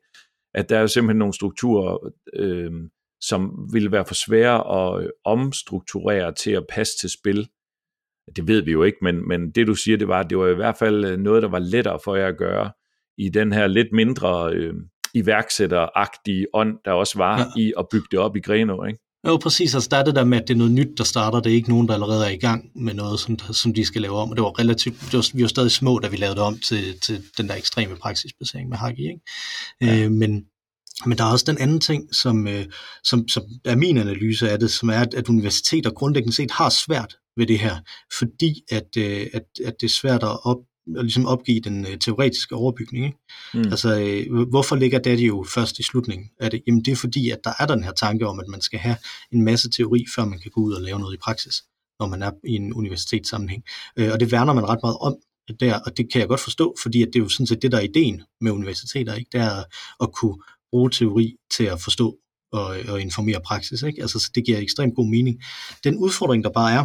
at der er jo simpelthen nogle strukturer, øh, som ville være for svære at øh, omstrukturere til at passe til spil. Det ved vi jo ikke, men, men det du siger, det var, at det var i hvert fald øh, noget, der var lettere for jer at gøre i den her lidt mindre øh, iværksætteragtige ånd, der også var ja. i at bygge det op i Greno, ikke? Jo, præcis. Altså, der er det der med, at det er noget nyt, der starter. Det er ikke nogen, der allerede er i gang med noget, som, som de skal lave om. Og det var relativt, det var, vi var stadig små, da vi lavede det om til, til den der ekstreme praksisbasering med Hagi. Ikke? Ja. Øh, men, men der er også den anden ting, som, øh, som, som er min analyse af det, som er, at, at universiteter grundlæggende set har svært ved det her, fordi at, øh, at, at det er svært at op, at ligesom opgive den øh, teoretiske overbygning. Ikke? Mm. Altså, øh, hvorfor ligger det jo først i slutningen af det? Jamen, det er fordi, at der er den her tanke om, at man skal have en masse teori, før man kan gå ud og lave noget i praksis, når man er i en universitetssammenhæng. Øh, og det værner man ret meget om der, og det kan jeg godt forstå, fordi at det er jo sådan set det, der er ideen med universiteter, ikke? det er at kunne bruge teori til at forstå og, og informere praksis. Ikke? Altså, så det giver ekstremt god mening. Den udfordring, der bare er,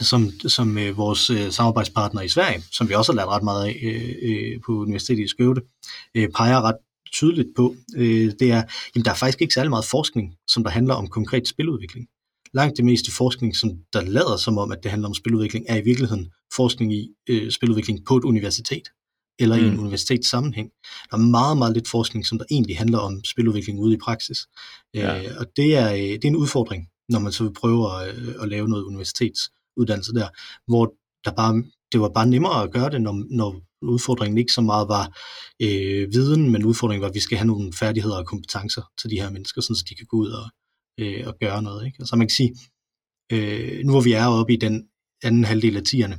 som, som øh, vores øh, samarbejdspartner i Sverige, som vi også har lært ret meget af øh, øh, på Universitetet i Skøvde, øh, peger ret tydeligt på, øh, det er, at der er faktisk ikke særlig meget forskning, som der handler om konkret spiludvikling. Langt det meste forskning, som der lader som om, at det handler om spiludvikling, er i virkeligheden forskning i øh, spiludvikling på et universitet eller mm. i en mm. universitetssammenhæng. Der er meget, meget lidt forskning, som der egentlig handler om spiludvikling ude i praksis. Ja. Øh, og det er, øh, det er en udfordring, når man så vil prøve at, øh, at lave noget universitets uddannelse der, hvor der bare, det var bare nemmere at gøre det, når, når udfordringen ikke så meget var øh, viden, men udfordringen var, at vi skal have nogle færdigheder og kompetencer til de her mennesker, så de kan gå ud og, øh, og gøre noget. Ikke? Altså man kan sige, øh, nu hvor vi er oppe i den anden halvdel af tierne,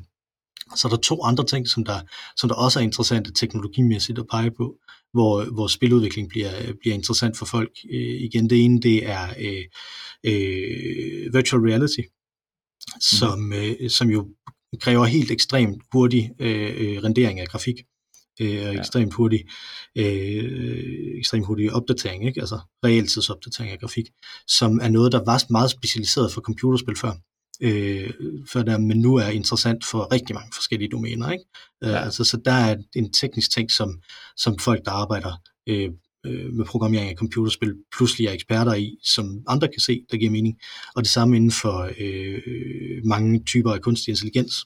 så er der to andre ting, som der, som der også er interessante teknologimæssigt at pege på, hvor, hvor spiludvikling bliver, bliver interessant for folk. Øh, igen, det ene, det er øh, øh, virtual reality, som, mm. øh, som jo kræver helt ekstremt hurtig øh, øh, rendering af grafik. øh, og ekstremt hurtig, øh, ekstremt hurtig opdatering, ikke? altså realtidsopdatering af grafik, som er noget, der var meget specialiseret for computerspil før øh, for der, men nu er interessant for rigtig mange forskellige domæner. Ikke? Øh, ja. altså, så der er en teknisk ting, som, som folk, der arbejder øh, øh, med programmering af computerspil, pludselig er eksperter i, som andre kan se, der giver mening. Og det samme inden for øh, mange typer af kunstig intelligens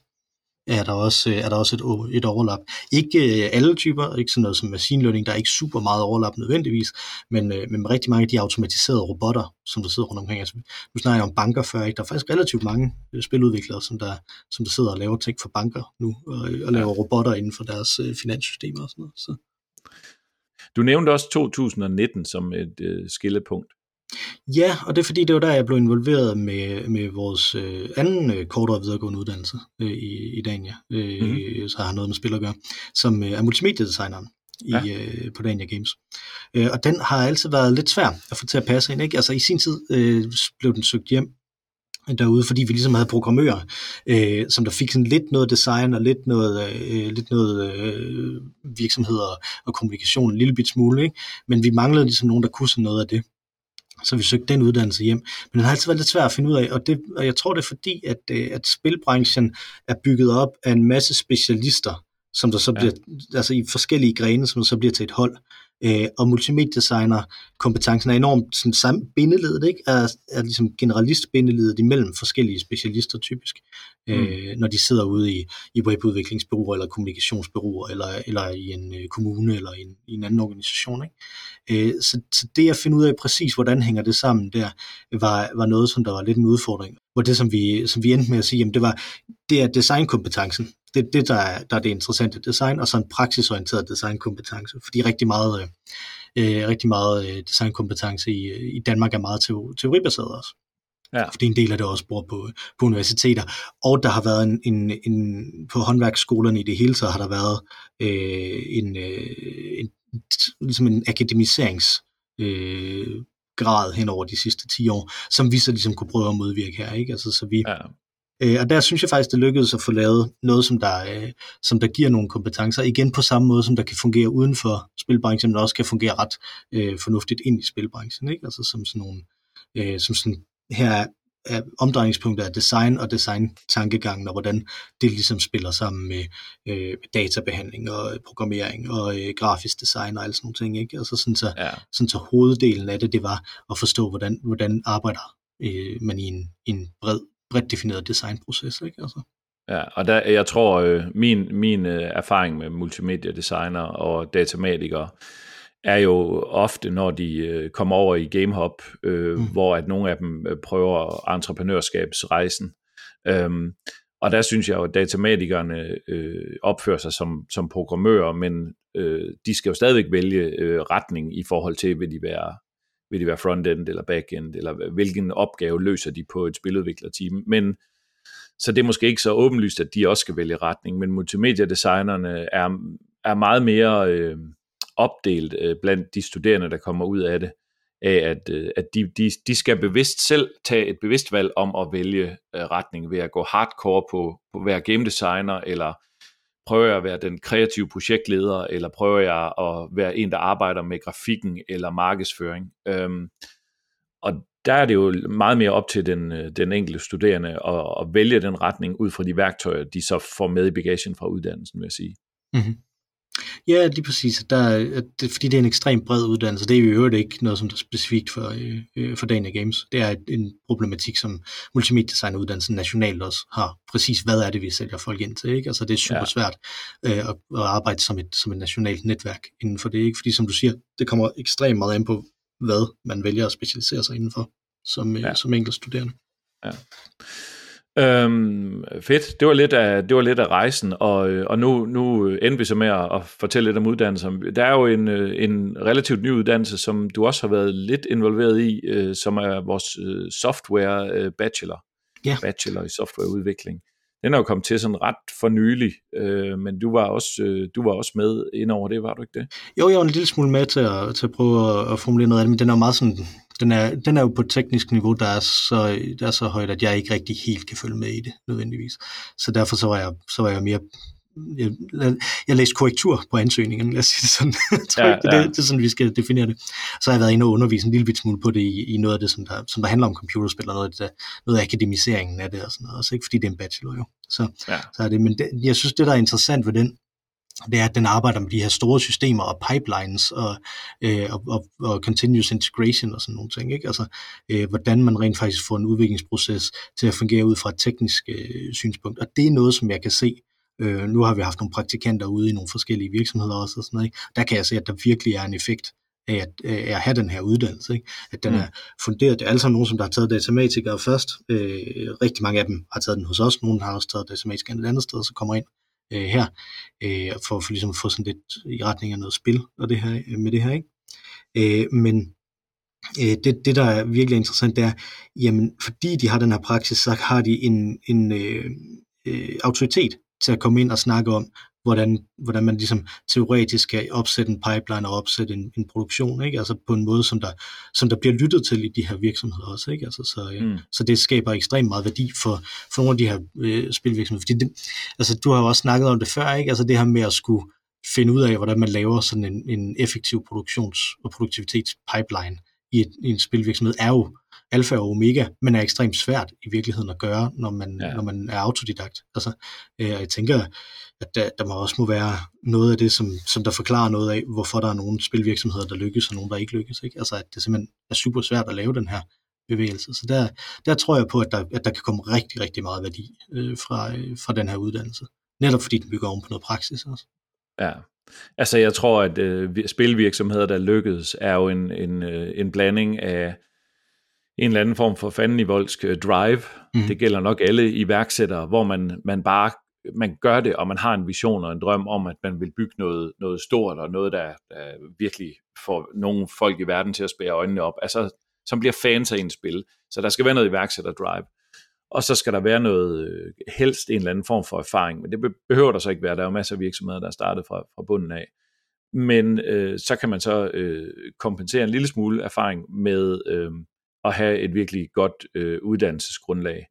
er der også, er der også et, et overlap. Ikke øh, alle typer, ikke sådan noget som machine learning, der er ikke super meget overlap nødvendigvis, men, øh, men rigtig mange af de automatiserede robotter, som der sidder rundt omkring. Altså, nu snakker jeg om banker før, ikke? der er faktisk relativt mange øh, spiludviklere, som der, som der sidder og laver ting for banker nu, og, og laver robotter inden for deres finanssystemer og sådan noget. Så. Du nævnte også 2019 som et øh, skillepunkt. Ja, og det er fordi, det var der, jeg blev involveret med, med vores øh, anden øh, kortere videregående uddannelse øh, i, i Dania, øh, mm-hmm. så har noget med spil at gøre, som øh, er multimediedesigneren i, ja. øh, på Dania Games. Øh, og den har altid været lidt svær at få til at passe ind. Ikke? Altså i sin tid øh, blev den søgt hjem derude, fordi vi ligesom havde programmører, øh, som der fik sådan lidt noget design og lidt noget, øh, lidt noget øh, virksomheder og kommunikation en lille bit smule, ikke? men vi manglede ligesom nogen, der kunne sådan noget af det. Så vi søgte den uddannelse hjem. Men den har altid været lidt svært at finde ud af, og, det, og jeg tror det er fordi, at, øh, at spilbranchen er bygget op af en masse specialister, som der så bliver, ja. altså i forskellige grene, som der så bliver til et hold øh, og multimediedesigner kompetencen er enormt sådan, samme bindeledet, ikke? Er, er ligesom generalist-bindeledet imellem forskellige specialister typisk, øh, mm. øh, når de sidder ude i, i webudviklingsbyråer eller kommunikationsbyråer eller, eller i en øh, kommune eller i en, i en anden organisation. Ikke? Øh, så, så det at finde ud af præcis, hvordan hænger det sammen der, var, var noget, som der var lidt en udfordring. Hvor det, som vi, som vi endte med at sige, jamen, det var, det er designkompetencen det, det der, er, der er det interessante design, og så en praksisorienteret designkompetence, fordi rigtig meget, øh, øh rigtig meget øh, designkompetence i, i Danmark er meget teoribaseret også. Ja. Fordi en del af det også bor på, på universiteter. Og der har været en, en, en på håndværksskolerne i det hele taget, har der været øh, en, øh, en, ligesom en akademiserings øh, grad hen over de sidste 10 år, som vi så ligesom kunne prøve at modvirke her. Ikke? Altså, så vi, ja. Øh, og der synes jeg faktisk, det lykkedes at få lavet noget, som der, øh, som der giver nogle kompetencer. Igen på samme måde, som der kan fungere uden for spilbranchen, men også kan fungere ret øh, fornuftigt ind i spilbranchen. Ikke? Altså som sådan nogle, øh, som sådan, her er omdrejningspunkter af design og design-tankegangen, og hvordan det ligesom spiller sammen med øh, databehandling og programmering og øh, grafisk design og alle sådan nogle ting. Ikke? Altså sådan så, ja. sådan så hoveddelen af det, det var at forstå, hvordan, hvordan arbejder øh, man i en, en bred defineret designproces. Ikke? Altså. Ja, og der, jeg tror, øh, min, min øh, erfaring med multimedia-designer og datamatikere er jo ofte, når de øh, kommer over i GameHop, øh, mm. hvor at nogle af dem øh, prøver entreprenørskabsrejsen. Øhm, og der synes jeg jo, at datamatikerne øh, opfører sig som, som programmører, men øh, de skal jo stadigvæk vælge øh, retning i forhold til, vil de være vil de være frontend eller backend, eller hvilken opgave løser de på et spiludviklerteam. Men så det er måske ikke så åbenlyst, at de også skal vælge retning, men multimediedesignerne er, er meget mere øh, opdelt øh, blandt de studerende, der kommer ud af det, af at, øh, at de, de, de skal bevidst selv tage et bevidst valg om at vælge øh, retning ved at gå hardcore på, på at være game designer, eller Prøver jeg at være den kreative projektleder, eller prøver jeg at være en, der arbejder med grafikken eller markedsføring? Øhm, og der er det jo meget mere op til den, øh, den enkelte studerende at, at vælge den retning ud fra de værktøjer, de så får med i bagagen fra uddannelsen, vil jeg sige. Mm-hmm. Ja, lige præcis. Der, det, fordi det er en ekstremt bred uddannelse. Det er jo i øvrigt ikke noget, som er specifikt for, øh, for Dania Games. Det er en problematik, som multimediedesigneruddannelsen nationalt også har. Præcis, hvad er det, vi sælger folk ind til? Ikke? Altså, det er super ja. svært øh, at, at arbejde som et, som et nationalt netværk inden for det. Ikke? Fordi som du siger, det kommer ekstremt meget an på, hvad man vælger at specialisere sig indenfor som, øh, ja. som enkelt studerende. Ja. Øhm, fedt. Det var lidt af, det var lidt af rejsen, og, og nu, nu ender vi så med at, at fortælle lidt om uddannelsen. Der er jo en, en relativt ny uddannelse, som du også har været lidt involveret i, øh, som er vores øh, software øh, bachelor. Ja. Bachelor i softwareudvikling. Den er jo kommet til sådan ret for nylig, øh, men du var, også, øh, du var også med ind over det, var du ikke det? Jo, jeg var en lille smule med til at, til at prøve at, at formulere noget af det, men den er meget sådan den er, den er jo på et teknisk niveau, der er, så, der er så højt, at jeg ikke rigtig helt kan følge med i det, nødvendigvis. Så derfor så var jeg, så var jeg mere jeg, jeg læste korrektur på ansøgningen, lad os sige det sådan. [laughs] ja, ja. det, det er sådan, vi skal definere det. Så har jeg været inde og undervise en lille bit smule på det i, i noget af det, som der, som der handler om computerspil, og noget af, det, noget af akademiseringen af det og sådan noget, også ikke fordi det er en bachelor jo. Så, ja. så er det, men det, jeg synes, det der er interessant ved den, det er, at den arbejder med de her store systemer og pipelines og, øh, og, og, og continuous integration og sådan nogle ting. Ikke? Altså, øh, hvordan man rent faktisk får en udviklingsproces til at fungere ud fra et teknisk øh, synspunkt. Og det er noget, som jeg kan se. Øh, nu har vi haft nogle praktikanter ude i nogle forskellige virksomheder også. Og sådan noget, ikke? Der kan jeg se, at der virkelig er en effekt af at, af at have den her uddannelse. Ikke? At den mm. er funderet. Det er alle sammen nogen, som der har taget datamatikere først. Øh, rigtig mange af dem har taget den hos os. Nogle har også taget datamatikere et andet sted, og så kommer ind øh, her, øh, for, for ligesom at få sådan lidt i retning af noget spil og det her, øh, med det her. Ikke? Øh, men øh, det, det, der er virkelig interessant, det er, jamen, fordi de har den her praksis, så har de en, en øh, øh, autoritet til at komme ind og snakke om, hvordan, hvordan man ligesom teoretisk kan opsætte en pipeline og opsætte en, en produktion, ikke? Altså på en måde, som der, som der bliver lyttet til i de her virksomheder også, ikke? Altså, så, ja. mm. så det skaber ekstremt meget værdi for, for nogle af de her øh, spilvirksomheder. Fordi det, altså, du har jo også snakket om det før, ikke? Altså det her med at skulle finde ud af, hvordan man laver sådan en, en effektiv produktions- og produktivitetspipeline i, et, i en spilvirksomhed, er jo alfa og omega, men er ekstremt svært i virkeligheden at gøre, når man, ja. når man er autodidakt. Altså, øh, jeg tænker, at der, der må også må være noget af det, som, som der forklarer noget af, hvorfor der er nogle spilvirksomheder, der lykkes, og nogle, der ikke lykkes. Ikke? Altså, at det simpelthen er super svært at lave den her bevægelse. Så der, der tror jeg på, at der, at der kan komme rigtig, rigtig meget værdi øh, fra, øh, fra den her uddannelse. Netop fordi den bygger oven på noget praksis også. Ja, altså jeg tror, at øh, spilvirksomheder, der lykkedes, er jo en, en, øh, en blanding af en eller anden form for fandenivoldsk øh, drive. Mm. Det gælder nok alle iværksættere, hvor man, man bare man gør det, og man har en vision og en drøm om, at man vil bygge noget, noget stort, og noget, der, der virkelig får nogle folk i verden til at spære øjnene op, altså som bliver fans af en spil. Så der skal være noget iværksætter-drive. Og så skal der være noget, øh, helst en eller anden form for erfaring, men det behøver der så ikke være. Der er jo masser af virksomheder, der er startet fra, fra bunden af. Men øh, så kan man så øh, kompensere en lille smule erfaring med øh, at have et virkelig godt øh, uddannelsesgrundlag.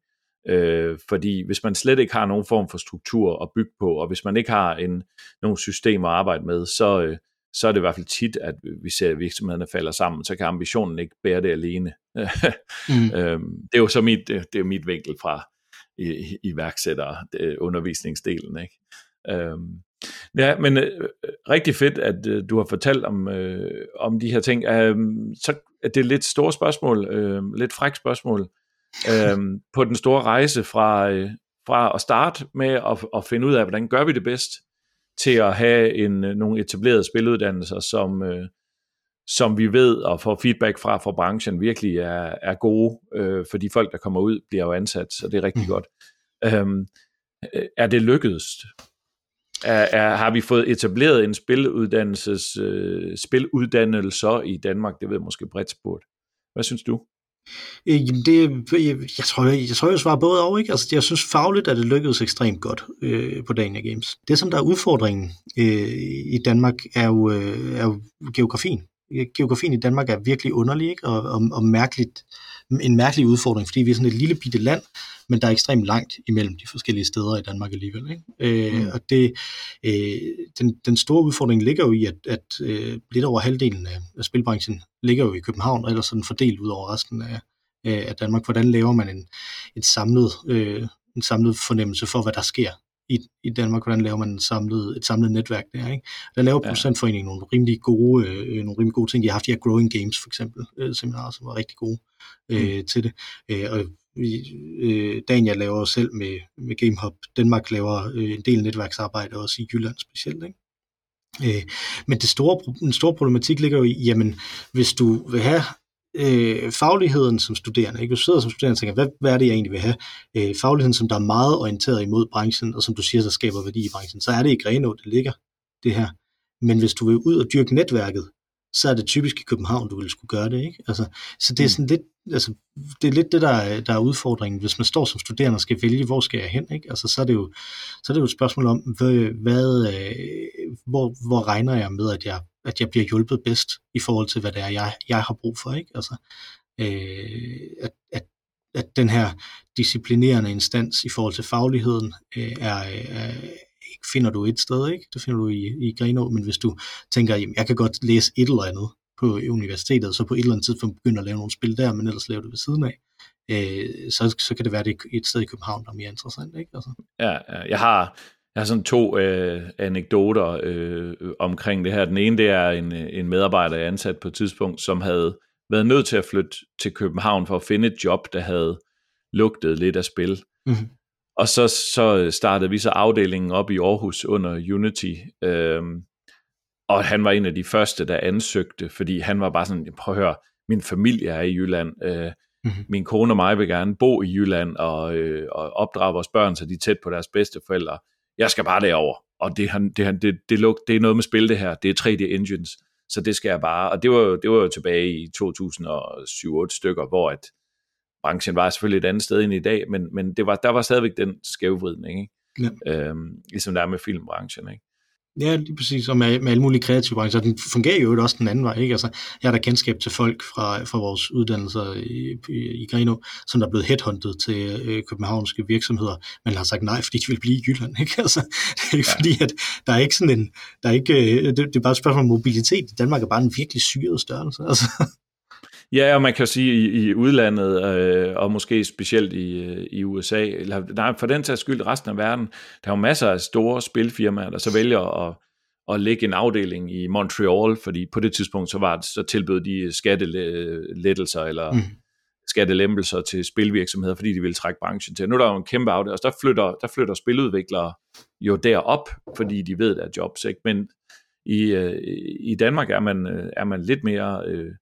Øh, fordi hvis man slet ikke har nogen form for struktur at bygge på, og hvis man ikke har en, nogle systemer at arbejde med, så, øh, så er det i hvert fald tit, at vi ser, at virksomhederne falder sammen, så kan ambitionen ikke bære det alene. mm. [laughs] øh, det er jo så mit, det er mit vinkel fra i, iværksætter undervisningsdelen. Ikke? Øh, Ja, men øh, rigtig fedt, at øh, du har fortalt om, øh, om de her ting. Øh, så er det lidt store spørgsmål, øh, lidt fræk spørgsmål øh, på den store rejse fra, øh, fra at starte med at, at finde ud af, hvordan gør vi det bedst, til at have en, øh, nogle etablerede spiluddannelser, som, øh, som vi ved og får feedback fra fra branchen virkelig er, er gode, øh, for de folk, der kommer ud, bliver jo ansat, så det er rigtig mm. godt. Øhm, øh, er det lykkedes? Er, er, har vi fået etableret en spiluddannelses, øh, spiluddannelser i Danmark? Det ved jeg måske bredt spurgt. Hvad synes du? Øh, jamen det, jeg, jeg, tror, jeg, jeg tror, jeg svarer både over. Ikke? Altså, jeg synes fagligt, at det lykkedes ekstremt godt øh, på Dania Games. Det, som der er udfordringen øh, i Danmark, er jo, øh, er jo geografien. Geografien i Danmark er virkelig underlig ikke? Og, og, og mærkeligt, en mærkelig udfordring, fordi vi er sådan et lille bitte land, men der er ekstremt langt imellem de forskellige steder i Danmark alligevel. Ikke? Øh, mm. Og det, øh, den, den store udfordring ligger jo i, at, at øh, lidt over halvdelen af, af spilbranchen ligger jo i København, og ellers sådan fordelt ud over resten af, af Danmark. Hvordan laver man en, et samlet, øh, en samlet fornemmelse for, hvad der sker i, i Danmark, hvordan laver man en samlet, et samlet netværk der. Ikke? Der laver ja. Procentforeningen nogle rimelig gode, øh, nogle rimelig gode ting. De har haft de her Growing Games for eksempel, øh, seminarer, som var rigtig gode øh, mm. til det. Øh, og vi, øh, Daniel laver selv med, med GameHub. Danmark laver øh, en del netværksarbejde også i Jylland specielt. Ikke? Øh, men det store, den store problematik ligger jo i, jamen, hvis du vil have øh, fagligheden som studerende, ikke? du sidder som studerende og tænker, hvad, hvad er det, jeg egentlig vil have? Øh, fagligheden, som der er meget orienteret imod branchen, og som du siger, der skaber værdi i branchen, så er det i Grenå, det ligger, det her. Men hvis du vil ud og dyrke netværket, så er det typisk i København, du vil skulle gøre det. Ikke? Altså, så det er mm. sådan lidt, altså, det er lidt det, der er, der er udfordringen. Hvis man står som studerende og skal vælge, hvor skal jeg hen? Ikke? Altså, så, er det jo, så er det jo et spørgsmål om, hvad, hvad, øh, hvor, hvor regner jeg med, at jeg, at jeg bliver hjulpet bedst i forhold til, hvad det er, jeg, jeg har brug for. Ikke? Altså, øh, at, at, at den her disciplinerende instans i forhold til fagligheden øh, er, er finder du et sted, ikke? Det finder du i, i Grenå, men hvis du tænker, jamen, jeg kan godt læse et eller andet på universitetet, så på et eller andet tidspunkt begynder at lave nogle spil der, men ellers laver det ved siden af, øh, så, så kan det være, det et sted i København, der er mere interessant, ikke? Altså. Ja, jeg har, jeg har sådan to øh, anekdoter øh, omkring det her. Den ene, det er en, en medarbejder, jeg ansat på et tidspunkt, som havde været nødt til at flytte til København for at finde et job, der havde lugtet lidt af spil. Mm-hmm. Og så, så startede vi så afdelingen op i Aarhus under Unity, øhm, og han var en af de første, der ansøgte, fordi han var bare sådan, prøv at høre, min familie er i Jylland, øh, mm-hmm. min kone og mig vil gerne bo i Jylland og, øh, og opdrage vores børn, så de er tæt på deres bedste forældre. Jeg skal bare derover, og det, han, det, det, det, det, det er noget med spil det her, det er 3D Engines, så det skal jeg bare, og det var, det var jo tilbage i 2007-8 stykker, hvor at branchen var selvfølgelig et andet sted end i dag, men, men det var, der var stadigvæk den skævvridning, ikke? Ja. Øhm, ligesom der er med filmbranchen. Ikke? Ja, lige præcis, og med, med alle mulige kreative brancher. Den fungerer jo også den anden vej. Ikke? Altså, jeg har da kendskab til folk fra, fra vores uddannelser i, i, i Greno, som der er blevet headhunted til øh, københavnske virksomheder, men har sagt nej, fordi de vil blive i Jylland. [laughs] Ikke? Altså, det er ikke ja. fordi, at der er ikke sådan en... Der er ikke, øh, det, det er bare et spørgsmål om mobilitet. Danmark er bare en virkelig syret størrelse. [laughs] Altså. Ja, og man kan sige i, i udlandet, øh, og måske specielt i, øh, i USA, eller nej, for den tages skyld resten af verden, der er jo masser af store spilfirmaer, der så vælger at, at lægge en afdeling i Montreal, fordi på det tidspunkt så, var det, så tilbød de skattelettelser eller mm. skattelempelser til spilvirksomheder, fordi de ville trække branchen til. Nu er der jo en kæmpe afdeling, og der flytter, der flytter spiludviklere jo derop, fordi de ved, der er jobs. Ikke? Men i, øh, i Danmark er man, øh, er man lidt mere... Øh,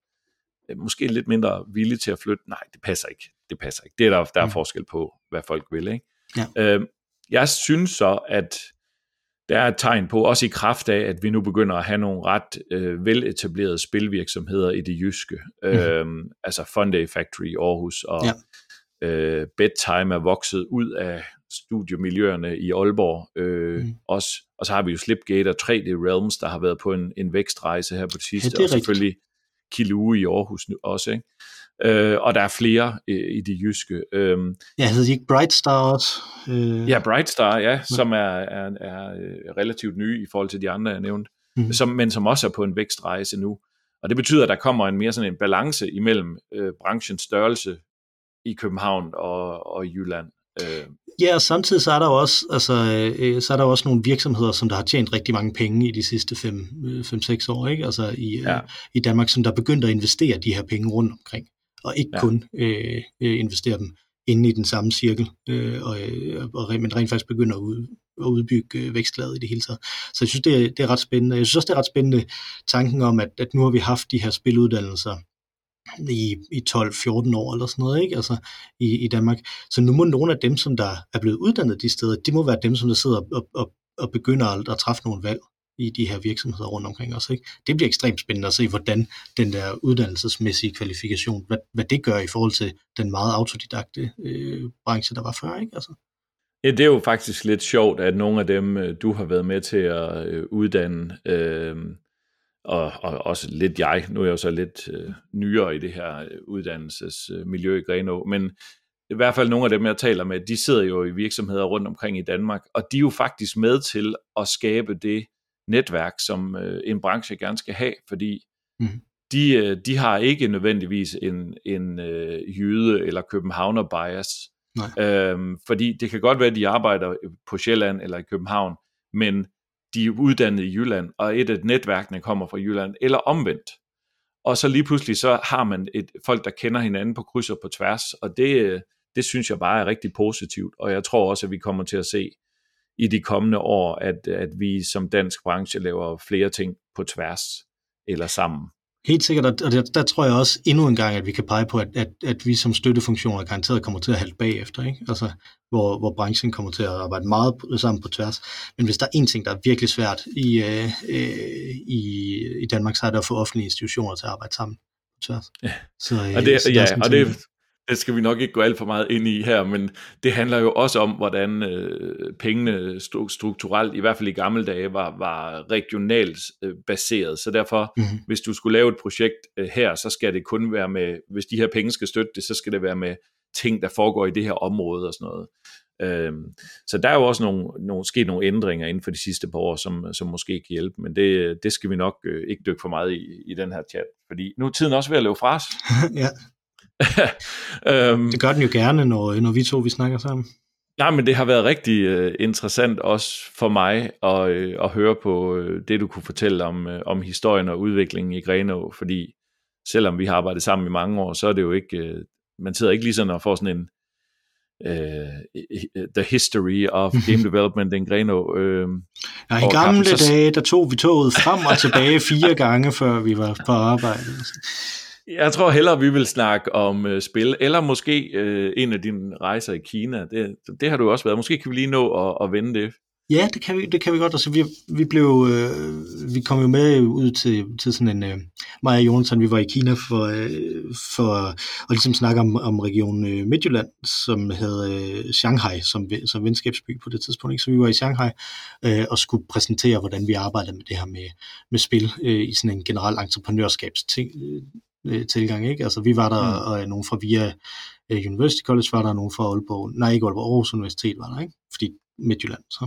måske lidt mindre villige til at flytte. Nej, det passer ikke. Det passer ikke. Det er der, der er mm. forskel på, hvad folk vil. Ikke? Ja. Øh, jeg synes så, at der er et tegn på, også i kraft af, at vi nu begynder at have nogle ret øh, veletablerede spilvirksomheder i det jyske. Mm. Øh, altså Funday Factory i Aarhus og ja. øh, Bedtime er vokset ud af studiemiljøerne i Aalborg. Øh, mm. også, og så har vi jo Slipgate og 3D Realms, der har været på en, en vækstrejse her på det sidste. Ja, det og selvfølgelig rigtigt Kilue i Aarhus nu også, ikke? Øh, og der er flere øh, i det jyske. Øh, ja, hedder de ikke Bright Star også? Øh. Ja, Bright Star, ja, som er, er, er øh, relativt nye i forhold til de andre, jeg nævnte, mm. som, men som også er på en vækstrejse nu. Og det betyder, at der kommer en mere sådan en balance imellem øh, branchens størrelse i København og, og Jylland. Øh. Ja, og samtidig så er der jo også, altså, øh, så er der også nogle virksomheder, som der har tjent rigtig mange penge i de sidste 5-6 øh, år, ikke? Altså i, øh, ja. øh, i Danmark, som der er begyndt at investere de her penge rundt omkring, og ikke ja. kun øh, øh, investere dem inde i den samme cirkel, øh, og, og, men rent faktisk begynder at, ud, at udbygge øh, vækstlaget i det hele taget. Så jeg synes, det er, det er ret spændende. Jeg synes også, det er ret spændende tanken om, at, at nu har vi haft de her spiluddannelser i, i 12-14 år eller sådan noget, ikke? Altså i, i Danmark. Så nu må nogle af dem, som der er blevet uddannet de steder, det må være dem, som der sidder og, og, og begynder at, at træffe nogle valg i de her virksomheder rundt omkring os. Ikke? Det bliver ekstremt spændende at se, hvordan den der uddannelsesmæssige kvalifikation, hvad, hvad det gør i forhold til den meget autodidakte øh, branche, der var før. Ikke? Altså. Ja, det er jo faktisk lidt sjovt, at nogle af dem, øh, du har været med til at øh, uddanne, øh, og, og også lidt jeg, nu er jeg jo så lidt øh, nyere i det her øh, uddannelsesmiljø i Grenå, men i hvert fald nogle af dem, jeg taler med, de sidder jo i virksomheder rundt omkring i Danmark, og de er jo faktisk med til at skabe det netværk, som øh, en branche gerne skal have, fordi mm. de, øh, de har ikke nødvendigvis en, en øh, jyde eller københavner bias, Nej. Øhm, fordi det kan godt være, at de arbejder på Sjælland eller i København, men de er uddannet i Jylland, og et af netværkene kommer fra Jylland, eller omvendt. Og så lige pludselig så har man et folk, der kender hinanden på kryds og på tværs, og det, øh, det synes jeg bare er rigtig positivt, og jeg tror også, at vi kommer til at se i de kommende år, at, at vi som dansk branche laver flere ting på tværs eller sammen. Helt sikkert, og der, der tror jeg også endnu en gang, at vi kan pege på, at, at, at vi som støttefunktioner garanteret kommer til at halte bagefter, ikke? Altså, hvor, hvor branchen kommer til at arbejde meget sammen på tværs. Men hvis der er en ting, der er virkelig svært i, øh, øh, i, i Danmark, så er det at få offentlige institutioner til at arbejde sammen på tværs. Ja, så, øh, og det, så ja, og det, det skal vi nok ikke gå alt for meget ind i her, men det handler jo også om, hvordan øh, pengene strukturelt, i hvert fald i gamle dage, var, var regionalt øh, baseret. Så derfor, mm-hmm. hvis du skulle lave et projekt øh, her, så skal det kun være med, hvis de her penge skal støtte det, så skal det være med ting, der foregår i det her område og sådan noget. Øhm, så der er jo også nogle, nogle, sket nogle ændringer inden for de sidste par år, som, som måske kan hjælpe, men det, det skal vi nok øh, ikke dykke for meget i, i den her chat, fordi nu er tiden også ved at løbe fra os. [laughs] ja. [laughs] øhm, det gør den jo gerne, når, når vi to vi snakker sammen. Nej, men det har været rigtig uh, interessant også for mig at, uh, at høre på uh, det, du kunne fortælle om, uh, om historien og udviklingen i Grenå, fordi selvom vi har arbejdet sammen i mange år, så er det jo ikke, uh, man sidder ikke lige sådan og får sådan en uh, the history of [laughs] game development in Grenå. Uh, ja, i gamle så... dage, der tog vi toget frem og tilbage fire [laughs] gange, før vi var på arbejde. Jeg tror hellere, vi vil snakke om øh, spil, eller måske øh, en af dine rejser i Kina. Det, det har du også været. Måske kan vi lige nå at, at vende det. Ja, det kan vi, det kan vi godt. Altså, vi, vi, blev, øh, vi kom jo med ud til, til sådan en... Øh, Maja Jonsson, vi var i Kina for, øh, for at ligesom snakke om, om region øh, Midtjylland, som havde øh, Shanghai som, som venskabsby på det tidspunkt. Ikke? Så vi var i Shanghai øh, og skulle præsentere, hvordan vi arbejdede med det her med, med spil øh, i sådan en generel entreprenørskabsting øh, øh, tilgang. Ikke? Altså, vi var der, mm. og nogen fra VIA øh, University College var der, nogen fra Aalborg, nej ikke Aalborg, Aarhus Universitet var der, ikke? fordi Midtjylland, så.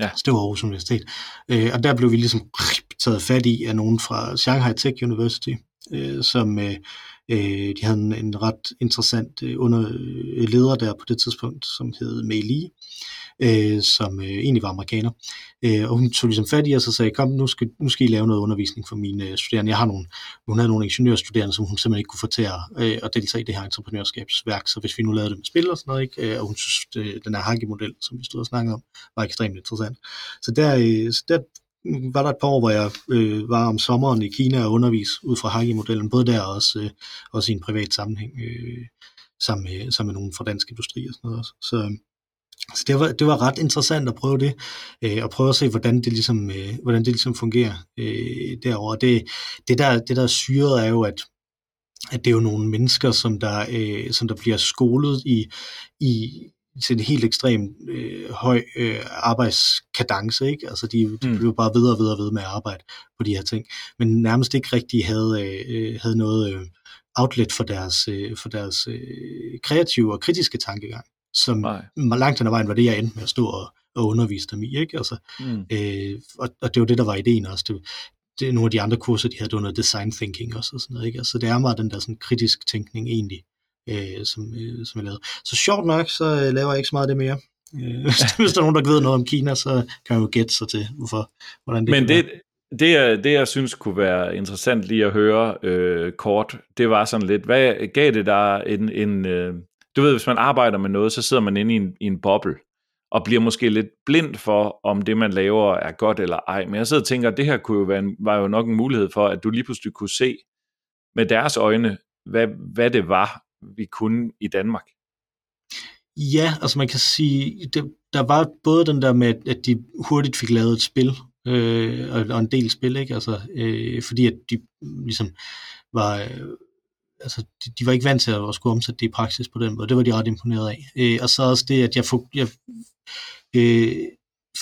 Ja. Så det var Aarhus Universitet. Øh, og der blev vi ligesom [laughs] taget fat i af nogen fra Shanghai Tech University, øh, som øh, øh de havde en, en ret interessant øh, under, øh, leder der på det tidspunkt, som hed Mei Li, øh, som øh, egentlig var amerikaner. Øh, og hun tog ligesom fat i os og sagde, kom, nu skal, nu skal I lave noget undervisning for mine øh, studerende. Jeg har nogle, hun havde nogle ingeniørstuderende, som hun simpelthen ikke kunne få til at, øh, at deltage i det her entreprenørskabsværk, så hvis vi nu lavede det med spil og sådan noget, ikke? Øh, og hun synes, det, den her Hagi-model, som vi stod og snakkede om, var ekstremt interessant. Så der, øh, så der var der et par år, hvor jeg øh, var om sommeren i Kina og undervis ud fra Hagi-modellen, både der og også, øh, også i en privat sammenhæng, øh, sammen, med, sammen med nogen fra dansk industri og sådan noget også. Så, så det var, det var ret interessant at prøve det, øh, og prøve at se, hvordan det ligesom, øh, hvordan det ligesom fungerer øh, derovre. Det, det, der, det der er syret er jo, at, at det er jo nogle mennesker, som der, øh, som der bliver skolet i, i til en helt ekstrem øh, høj øh, arbejdskadence, ikke? Altså de, de mm. blev bare ved og ved og ved med at arbejde på de her ting, men nærmest ikke rigtig havde, øh, havde noget øh, outlet for deres, øh, for deres øh, kreative og kritiske tankegang som Nej. langt hen ad vejen var det, jeg endte med at stå og, og undervise dem i. Ikke? Altså, mm. øh, og, og det var det, der var ideen også. Det, det er nogle af de andre kurser, de havde, det var noget design thinking også, og sådan noget. Ikke? Altså, det er meget den der sådan, kritisk tænkning egentlig, øh, som, øh, som jeg lavede. Så sjovt nok, så øh, laver jeg ikke så meget af det mere. Øh, hvis der er nogen, der ved noget om Kina, så kan man jo gætte sig til, hvorfor, hvordan det Men det, det, jeg, det, jeg synes kunne være interessant lige at høre øh, kort, det var sådan lidt, hvad gav det der en, en, øh, du ved, hvis man arbejder med noget, så sidder man inde i en, i en boble, og bliver måske lidt blind for, om det, man laver, er godt eller ej. Men jeg sidder og tænker, at det her kunne jo være en, var jo nok en mulighed for, at du lige pludselig kunne se med deres øjne, hvad, hvad det var, vi kunne i Danmark. Ja, altså man kan sige, det, der var både den der med, at de hurtigt fik lavet et spil, øh, og, og en del spil, ikke? Altså, øh, fordi at de ligesom var, øh, altså, de, de var ikke vant til at skulle omsætte det i praksis på den måde. Det var de ret imponeret af. Øh, og så også det, at jeg, fok, jeg øh,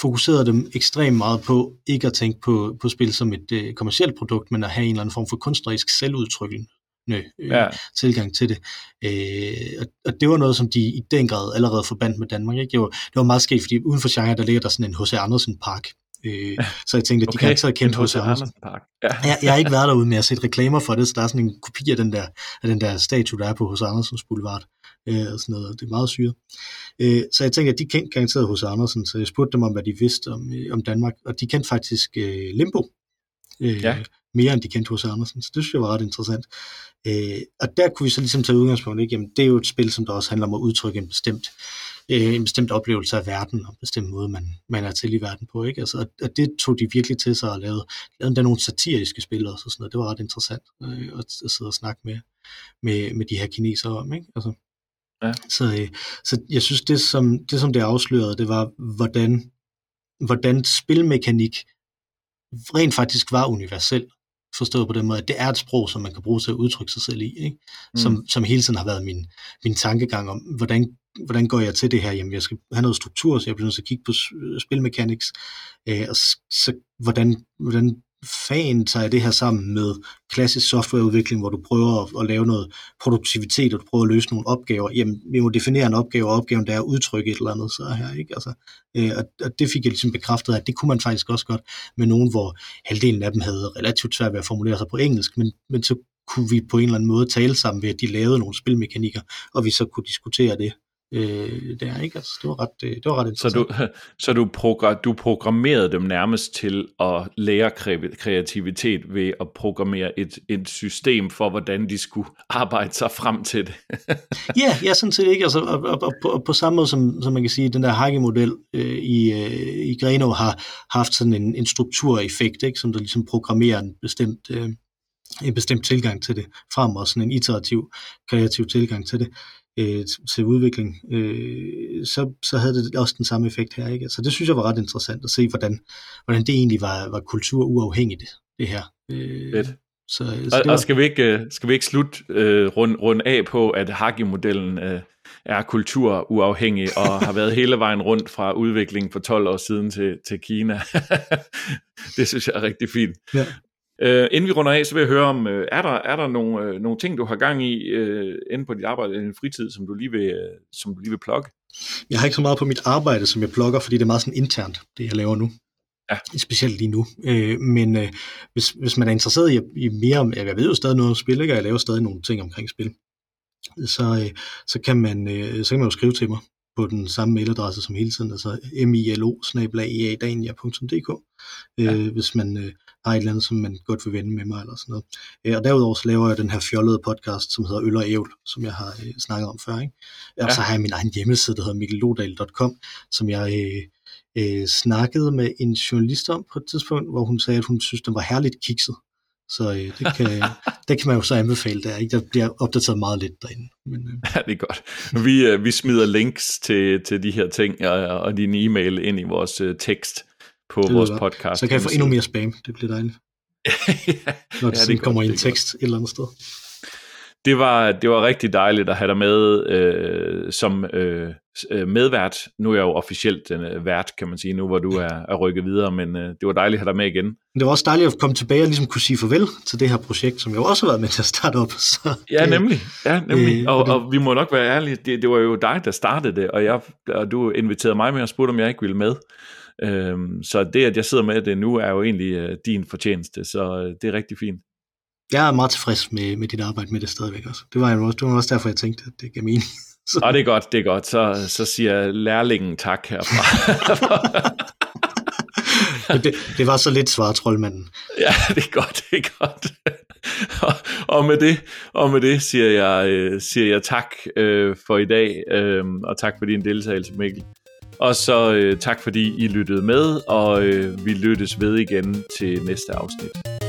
fokuserede dem ekstremt meget på ikke at tænke på, på spil som et øh, kommersielt produkt, men at have en eller anden form for kunstnerisk selvudtrykkende øh, ja. tilgang til det. Øh, og, og det var noget, som de i den grad allerede forbandt med Danmark. Ikke? Det, var, det var meget sket, fordi uden for Shanghai, der ligger der sådan en H.C. Andersen Park, Øh, så jeg tænkte, at de okay. kan ikke have kendt hos Andersen. Park. Ja. jeg, jeg har ikke været derude, men jeg har set reklamer for det, så der er sådan en kopi af den der, af den der statue, der er på hos Andersens Boulevard. Øh, og sådan noget. Det er meget syret. Øh, så jeg tænkte, at de kendte garanteret hos Andersen, så jeg spurgte dem om, hvad de vidste om, øh, om Danmark, og de kendte faktisk øh, Limbo. Øh, ja. Mere end de kendte hos Andersen, så det synes jeg var ret interessant. Øh, og der kunne vi så ligesom tage udgangspunkt, ikke? Jamen, det er jo et spil, som der også handler om at udtrykke en bestemt øh, en bestemt oplevelse af verden, og en bestemt måde, man, man er til i verden på. Ikke? Altså, og det tog de virkelig til sig og lavede, lavede der nogle satiriske spil også, og sådan noget. Det var ret interessant øh, at, at sidde og snakke med, med, med de her kinesere om. Ikke? Altså, ja. så, øh, så jeg synes, det som, det som det afslørede, det var, hvordan, hvordan spilmekanik rent faktisk var universel forstået på den måde, at det er et sprog, som man kan bruge til at udtrykke sig selv i, ikke? Som, mm. som hele tiden har været min, min tankegang om, hvordan hvordan går jeg til det her? Jamen, jeg skal have noget struktur, så jeg bliver nødt til at kigge på øh, spilmechanics, øh, og så, så hvordan, hvordan fan tager det her sammen med klassisk softwareudvikling, hvor du prøver at, at lave noget produktivitet, og du prøver at løse nogle opgaver. Jamen, vi må definere en opgave, og opgaven der er at udtrykke et eller andet, så her, ikke? Altså, øh, og, og det fik jeg ligesom bekræftet, at det kunne man faktisk også godt med nogen, hvor halvdelen af dem havde relativt svært ved at formulere sig på engelsk, men, men så kunne vi på en eller anden måde tale sammen ved, at de lavede nogle spilmekanikker, og vi så kunne diskutere det øh, der, ikke? Altså, det var ret, øh, det var ret interessant. Så, du, [laughs] så du, progr- du programmerede dem nærmest til at lære kreativitet ved at programmere et, et system for, hvordan de skulle arbejde sig frem til det? [laughs] ja, ja, sådan set ikke. Altså, og, og, og, på, på samme måde som, som man kan sige, den der Hage-model øh, i, øh, i Greno har haft sådan en, en struktureffekt, ikke? som der ligesom programmerer en bestemt... Øh, en bestemt tilgang til det frem, og sådan en iterativ, kreativ tilgang til det øh, til udvikling, øh, så, så havde det også den samme effekt her. Ikke? Så det synes jeg var ret interessant at se, hvordan, hvordan det egentlig var, var kulturuafhængigt, det her. Øh, Fedt. Så, så og, var... og skal vi ikke, øh, skal vi ikke slutte øh, rundt rund af på, at Hagi-modellen øh, er kulturuafhængig og [laughs] har været hele vejen rundt fra udviklingen for 12 år siden til, til Kina. [laughs] det synes jeg er rigtig fint. Ja. Uh, inden vi runder af, så vil jeg høre om, uh, er der, er der nogle, uh, nogle ting, du har gang i uh, inde på dit arbejde, i din fritid, som du lige vil, uh, som du lige vil plukke? Jeg har ikke så meget på mit arbejde, som jeg plukker, fordi det er meget sådan internt, det jeg laver nu. Ja. Specielt lige nu. Uh, men uh, hvis, hvis man er interesseret i, i mere om, jeg ved jo stadig noget om spil, ikke? og jeg laver stadig nogle ting omkring spil, så, uh, så, kan man, uh, så kan man jo skrive til mig på den samme mailadresse som hele tiden, altså milo ja. øh, hvis man øh, har et eller andet, som man godt vil vende med mig eller sådan noget. Øh, og derudover så laver jeg den her fjollede podcast, som hedder Øl og Ævl, som jeg har øh, snakket om før. Ikke? Ja. Og så har jeg min egen hjemmeside, der hedder mikkellodal.com, som jeg øh, øh, snakkede med en journalist om på et tidspunkt, hvor hun sagde, at hun synes, den var herligt kikset. Så øh, det, kan, [laughs] det kan man jo så anbefale der. Ikke? Der bliver opdateret meget lidt derinde. Men, øh. Ja, det er godt. Vi, øh, vi smider links til, til de her ting og, og din e-mail ind i vores øh, tekst på det vores podcast. Så kan jeg få endnu mere spam. Det bliver dejligt. [laughs] ja, Når det, ja, det kommer i en tekst godt. et eller andet sted. Det var, det var rigtig dejligt at have dig med øh, som øh, øh, medvært. Nu er jeg jo officielt den øh, vært, kan man sige, nu hvor du er, er rykket videre, men øh, det var dejligt at have dig med igen. Det var også dejligt at komme tilbage og ligesom kunne sige farvel til det her projekt, som jeg også har været med til at starte op. Så, ja, nemlig. Ja, nemlig. Øh, og, og vi må nok være ærlige, det, det var jo dig, der startede det, og, jeg, og du inviterede mig med og spurgte, om jeg ikke ville med. Øhm, så det, at jeg sidder med det nu, er jo egentlig øh, din fortjeneste, så øh, det er rigtig fint. Jeg er meget tilfreds med, med dit arbejde med det stadigvæk også. Det var, jo også, det var også derfor, jeg tænkte, at det gav mening. [laughs] Så. Og det er godt, det er godt. Så, så siger lærlingen tak herfra. [laughs] det, det var så lidt svar, troldmanden. Ja, det er godt, det er godt. og, og, med det, og med det siger jeg, øh, siger jeg tak øh, for i dag, øh, og tak for din deltagelse, Mikkel. Og så øh, tak fordi I lyttede med, og øh, vi lyttes ved igen til næste afsnit.